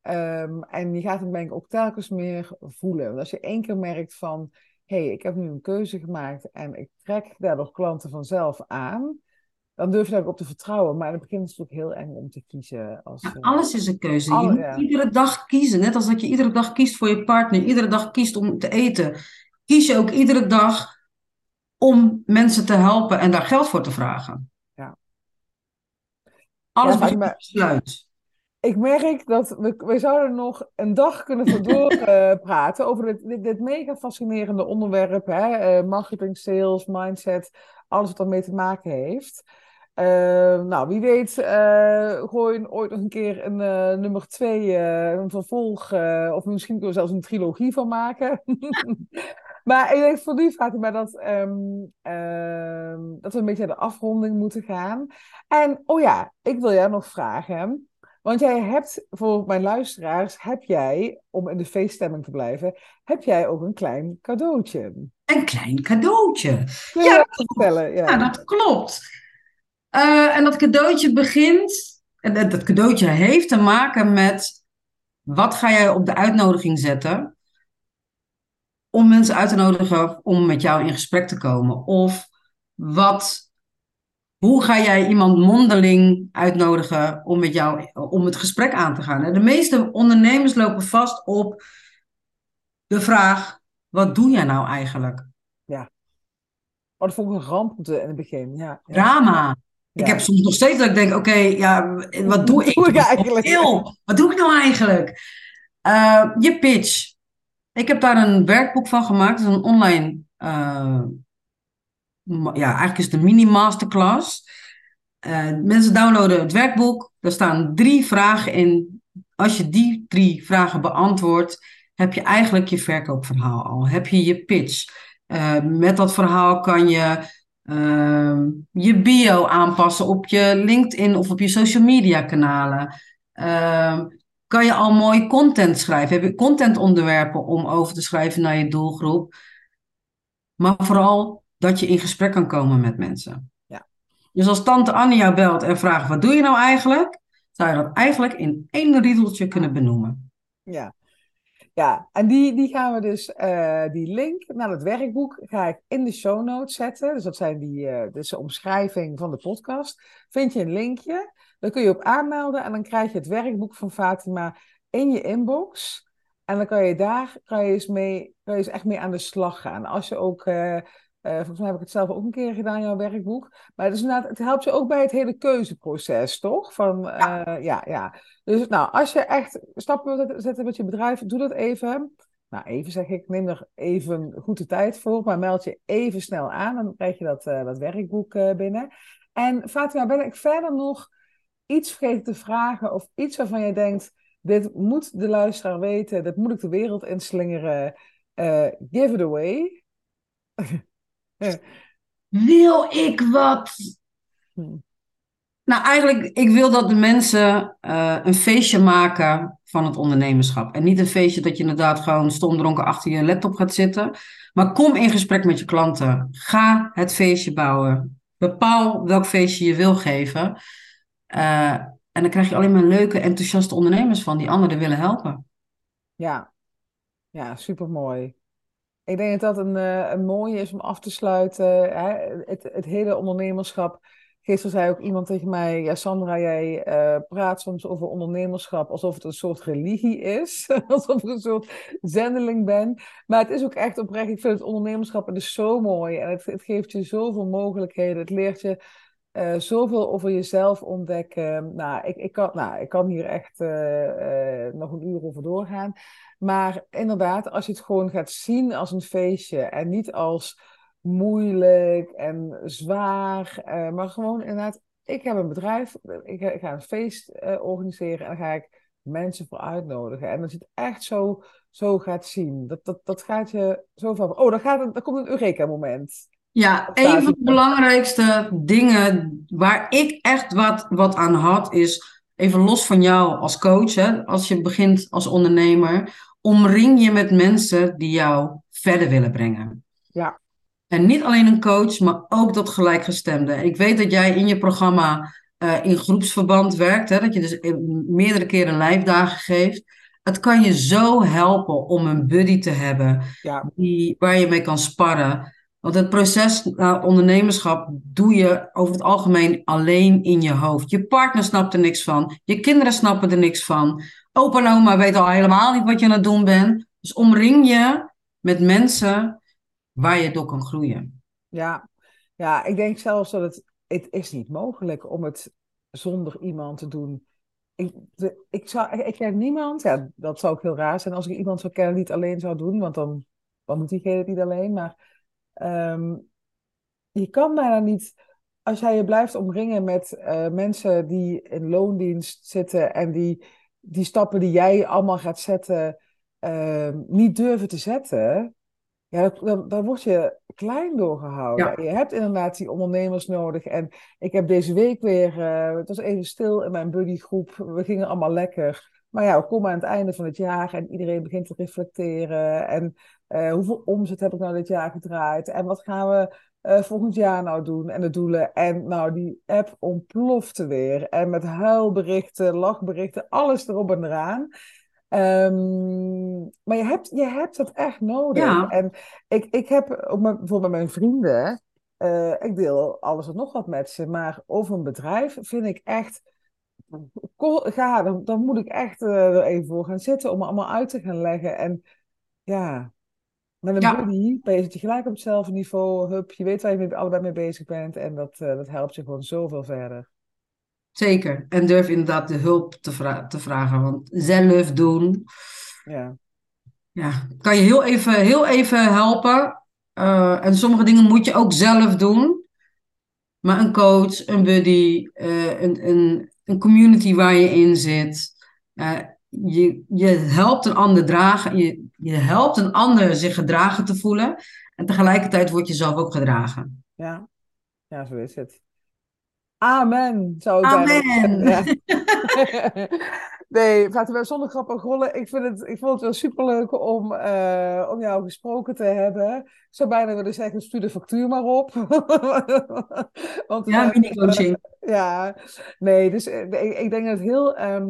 Ehm, en je gaat hem denk ik ook telkens meer voelen. Want als je één keer merkt van, hé, hey, ik heb nu een keuze gemaakt en ik trek daardoor klanten vanzelf aan, dan durf je daar ook op te vertrouwen. Maar in het begin is het natuurlijk heel eng om te kiezen. Als, Ja, eh, alles is een keuze. alle- je moet ja. iedere dag kiezen. Net als dat je iedere dag kiest voor je partner, iedere dag kiest om te eten. Kies je ook iedere dag om mensen te helpen en daar geld voor te vragen. Ja. Alles Ja, begint met besluit. Ik merk dat we, we zouden nog een dag kunnen verdoor eh, praten over dit, dit, dit mega fascinerende onderwerp. Hè? eh, marketing, sales, mindset, alles wat daarmee te maken heeft. Eh, nou, wie weet, eh gooi ooit nog een keer een eh, nummer twee, eh, een vervolg, of misschien kunnen we zelfs een trilogie van maken. <laughs> Maar ik denk voor nu, Fatima, dat, ehm, ehm, dat we een beetje naar de afronding moeten gaan. En, oh ja, ik wil jou nog vragen. Want jij hebt, voor mijn luisteraars, heb jij, om in de feeststemming te blijven, heb jij ook een klein cadeautje. Een klein cadeautje. ja, dat vertellen? Ja. ja, dat klopt. Uh, en dat cadeautje begint, en dat cadeautje heeft te maken met wat ga jij op de uitnodiging zetten om mensen uit te nodigen om met jou in gesprek te komen? Of wat, hoe ga jij iemand mondeling uitnodigen om met jou om het gesprek aan te gaan? De meeste ondernemers lopen vast op de vraag: wat doe jij nou eigenlijk? Ja. Oh, dat vond ik een ramp in het begin. Ja. Drama. Ik heb soms nog steeds dat ik denk, oké, ja, wat doe ik? Doe ik eigenlijk? Wat doe ik nou eigenlijk? Uh, je pitch. Ik heb daar een werkboek van gemaakt. Het is een online, uh, ja, eigenlijk is het een mini-masterclass. Uh, mensen downloaden het werkboek. Daar staan drie vragen in. Als je die drie vragen beantwoordt, heb je eigenlijk je verkoopverhaal al. Heb je je pitch. met dat verhaal kan je uh, je bio aanpassen op je LinkedIn of op je social media kanalen. Uh, kan je al mooi content schrijven? Heb je contentonderwerpen om over te schrijven naar je doelgroep? Maar vooral dat je in gesprek kan komen met mensen. Ja. Dus als tante Annie jou belt en vraagt: wat doe je nou eigenlijk? Zou je dat eigenlijk in één riedeltje kunnen benoemen. Ja, ja, en die, die gaan we dus, uh, die link naar het werkboek ga ik in de show notes zetten. Dus dat zijn die, uh, dus de omschrijving van de podcast. Vind je een linkje, dan kun je op aanmelden en dan krijg je het werkboek van Fatima in je inbox. En dan kan je daar kan je eens mee, kan je eens echt mee aan de slag gaan. Als je ook uh, uh, volgens mij heb ik het zelf ook een keer gedaan, jouw werkboek. Maar het, is het helpt je ook bij het hele keuzeproces, toch? Van, uh, ja. ja. ja, Dus nou, als je echt stappen wilt zetten met je bedrijf, doe dat even. Nou, even zeg ik, neem er even goed de tijd voor, maar meld je even snel aan. Dan krijg je dat, uh, dat werkboek binnen. En Fatima, ben ik verder nog iets vergeten te vragen of iets waarvan je denkt, dit moet de luisteraar weten, dit moet ik de wereld inslingeren. give it away. <laughs> <laughs> Wil ik wat? Hm. Nou, eigenlijk, ik wil dat de mensen uh, een feestje maken van het ondernemerschap. En niet een feestje dat je inderdaad gewoon stomdronken achter je laptop gaat zitten. Maar kom in gesprek met je klanten. Ga het feestje bouwen. Bepaal welk feestje je wil geven. Uh, en dan krijg je alleen maar leuke, enthousiaste ondernemers van die anderen willen helpen. Ja, ja supermooi. Ik denk dat dat een, uh, een mooie is om af te sluiten. Hè? Het, het hele ondernemerschap. Gisteren zei ook iemand tegen mij: Ja, Sandra, jij uh, praat soms over ondernemerschap alsof het een soort religie is. <laughs> alsof ik een soort zendeling ben. Maar het is ook echt oprecht. Ik vind het ondernemerschap is zo mooi. En het, het geeft je zoveel mogelijkheden. Het leert je uh, zoveel over jezelf ontdekken. Nou, ik, ik, kan, nou, ik kan hier echt uh, uh, nog een uur over doorgaan. Maar inderdaad, als je het gewoon gaat zien als een feestje en niet als moeilijk en zwaar, maar gewoon inderdaad, ik heb een bedrijf, ik, ik ga een feest organiseren en dan ga ik mensen voor uitnodigen. En als je het echt zo, zo gaat zien, dat, dat, dat gaat je zo van, oh, dan, gaat het, dan komt een Eureka-moment. Ja, een van de belangrijkste dingen waar ik echt wat, wat aan had, is even los van jou als coach, hè, als je begint als ondernemer, omring je met mensen die jou verder willen brengen. Ja. En niet alleen een coach, maar ook dat gelijkgestemde. Ik weet dat jij in je programma uh, in groepsverband werkt, hè, dat je dus meerdere keren lijfdagen geeft. Het kan je zo helpen om een buddy te hebben ja. die, waar je mee kan sparren. Want het proces naar ondernemerschap doe je over het algemeen alleen in je hoofd. Je partner snapt er niks van. Je kinderen snappen er niks van. Opa en oma weten al helemaal niet wat je aan het doen bent. Dus omring je met mensen waar je door kan groeien. Ja, ja ik denk zelfs dat het, het is niet mogelijk om het zonder iemand te doen. Ik, ik, zou, ik ken niemand, ja, dat zou ook heel raar zijn als ik iemand zou kennen die het alleen zou doen, want dan, dan moet diegene het niet alleen. Maar Um, je kan bijna niet, als jij je blijft omringen met uh, mensen die in loondienst zitten en die die stappen die jij allemaal gaat zetten, uh, niet durven te zetten, Ja, daar word je klein door gehouden. Ja. Je hebt inderdaad die ondernemers nodig. En ik heb deze week weer, uh, het was even stil in mijn buddygroep. We gingen allemaal lekker. Maar ja, we komen aan het einde van het jaar en iedereen begint te reflecteren. En uh, hoeveel omzet heb ik nou dit jaar gedraaid? En wat gaan we uh, volgend jaar nou doen? En de doelen. En nou, die app ontplofte weer. En met huilberichten, lachberichten, alles erop en eraan. Um, maar je hebt, je hebt dat echt nodig. Ja. En ik, ik heb ook met, bijvoorbeeld met mijn vrienden, uh, ik deel alles en nog wat met ze, maar over een bedrijf vind ik echt, ga, dan, dan moet ik echt uh, er even voor gaan zitten om allemaal uit te gaan leggen. En ja, met een Ja. buddy ben je gelijk op hetzelfde niveau, hup, je weet waar je mee, allebei mee bezig bent en dat, uh, dat helpt je gewoon zoveel verder. Zeker. En durf inderdaad de hulp te, vra- te vragen. Want zelf doen, Ja, ja, kan je heel even, heel even helpen. Eh, en sommige dingen moet je ook zelf doen. Maar een coach, een buddy, eh, een, een, een community waar je in zit. eh, je, je helpt een ander dragen. Je, je helpt een ander zich gedragen te voelen. En tegelijkertijd word je zelf ook gedragen. ja, ja, zo is het. Amen, zou ik Amen. Ja. <laughs> <laughs> Nee, Fatima, zonder grappig rollen. Ik, vind het, ik vond het wel superleuk om, eh, om jou gesproken te hebben. Ik zou bijna willen zeggen, stuur de factuur maar op. <laughs> Want, Ja, eh, mini-coaching. <laughs> ja, nee, dus eh, ik, denk dat het heel eh,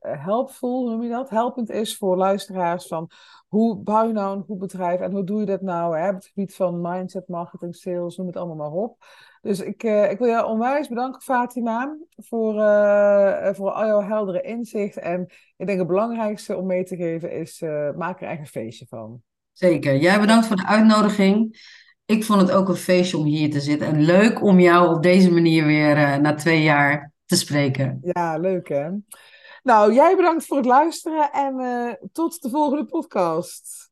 helpvol, hoe noem je dat? Helpend is voor luisteraars van hoe bouw je nou een goed bedrijf en hoe doe je dat nou hè, op het gebied van mindset, marketing, sales, noem het allemaal maar op. Dus ik, ik wil jou onwijs bedanken, Fatima, voor, voor al jouw heldere inzicht. En ik denk het belangrijkste om mee te geven is, maak er een feestje van. Zeker. Jij bedankt voor de uitnodiging. Ik vond het ook een feestje om hier te zitten. En leuk om jou op deze manier weer eh, na twee jaar te spreken. Ja, leuk hè? Nou, jij bedankt voor het luisteren en eh, tot de volgende podcast.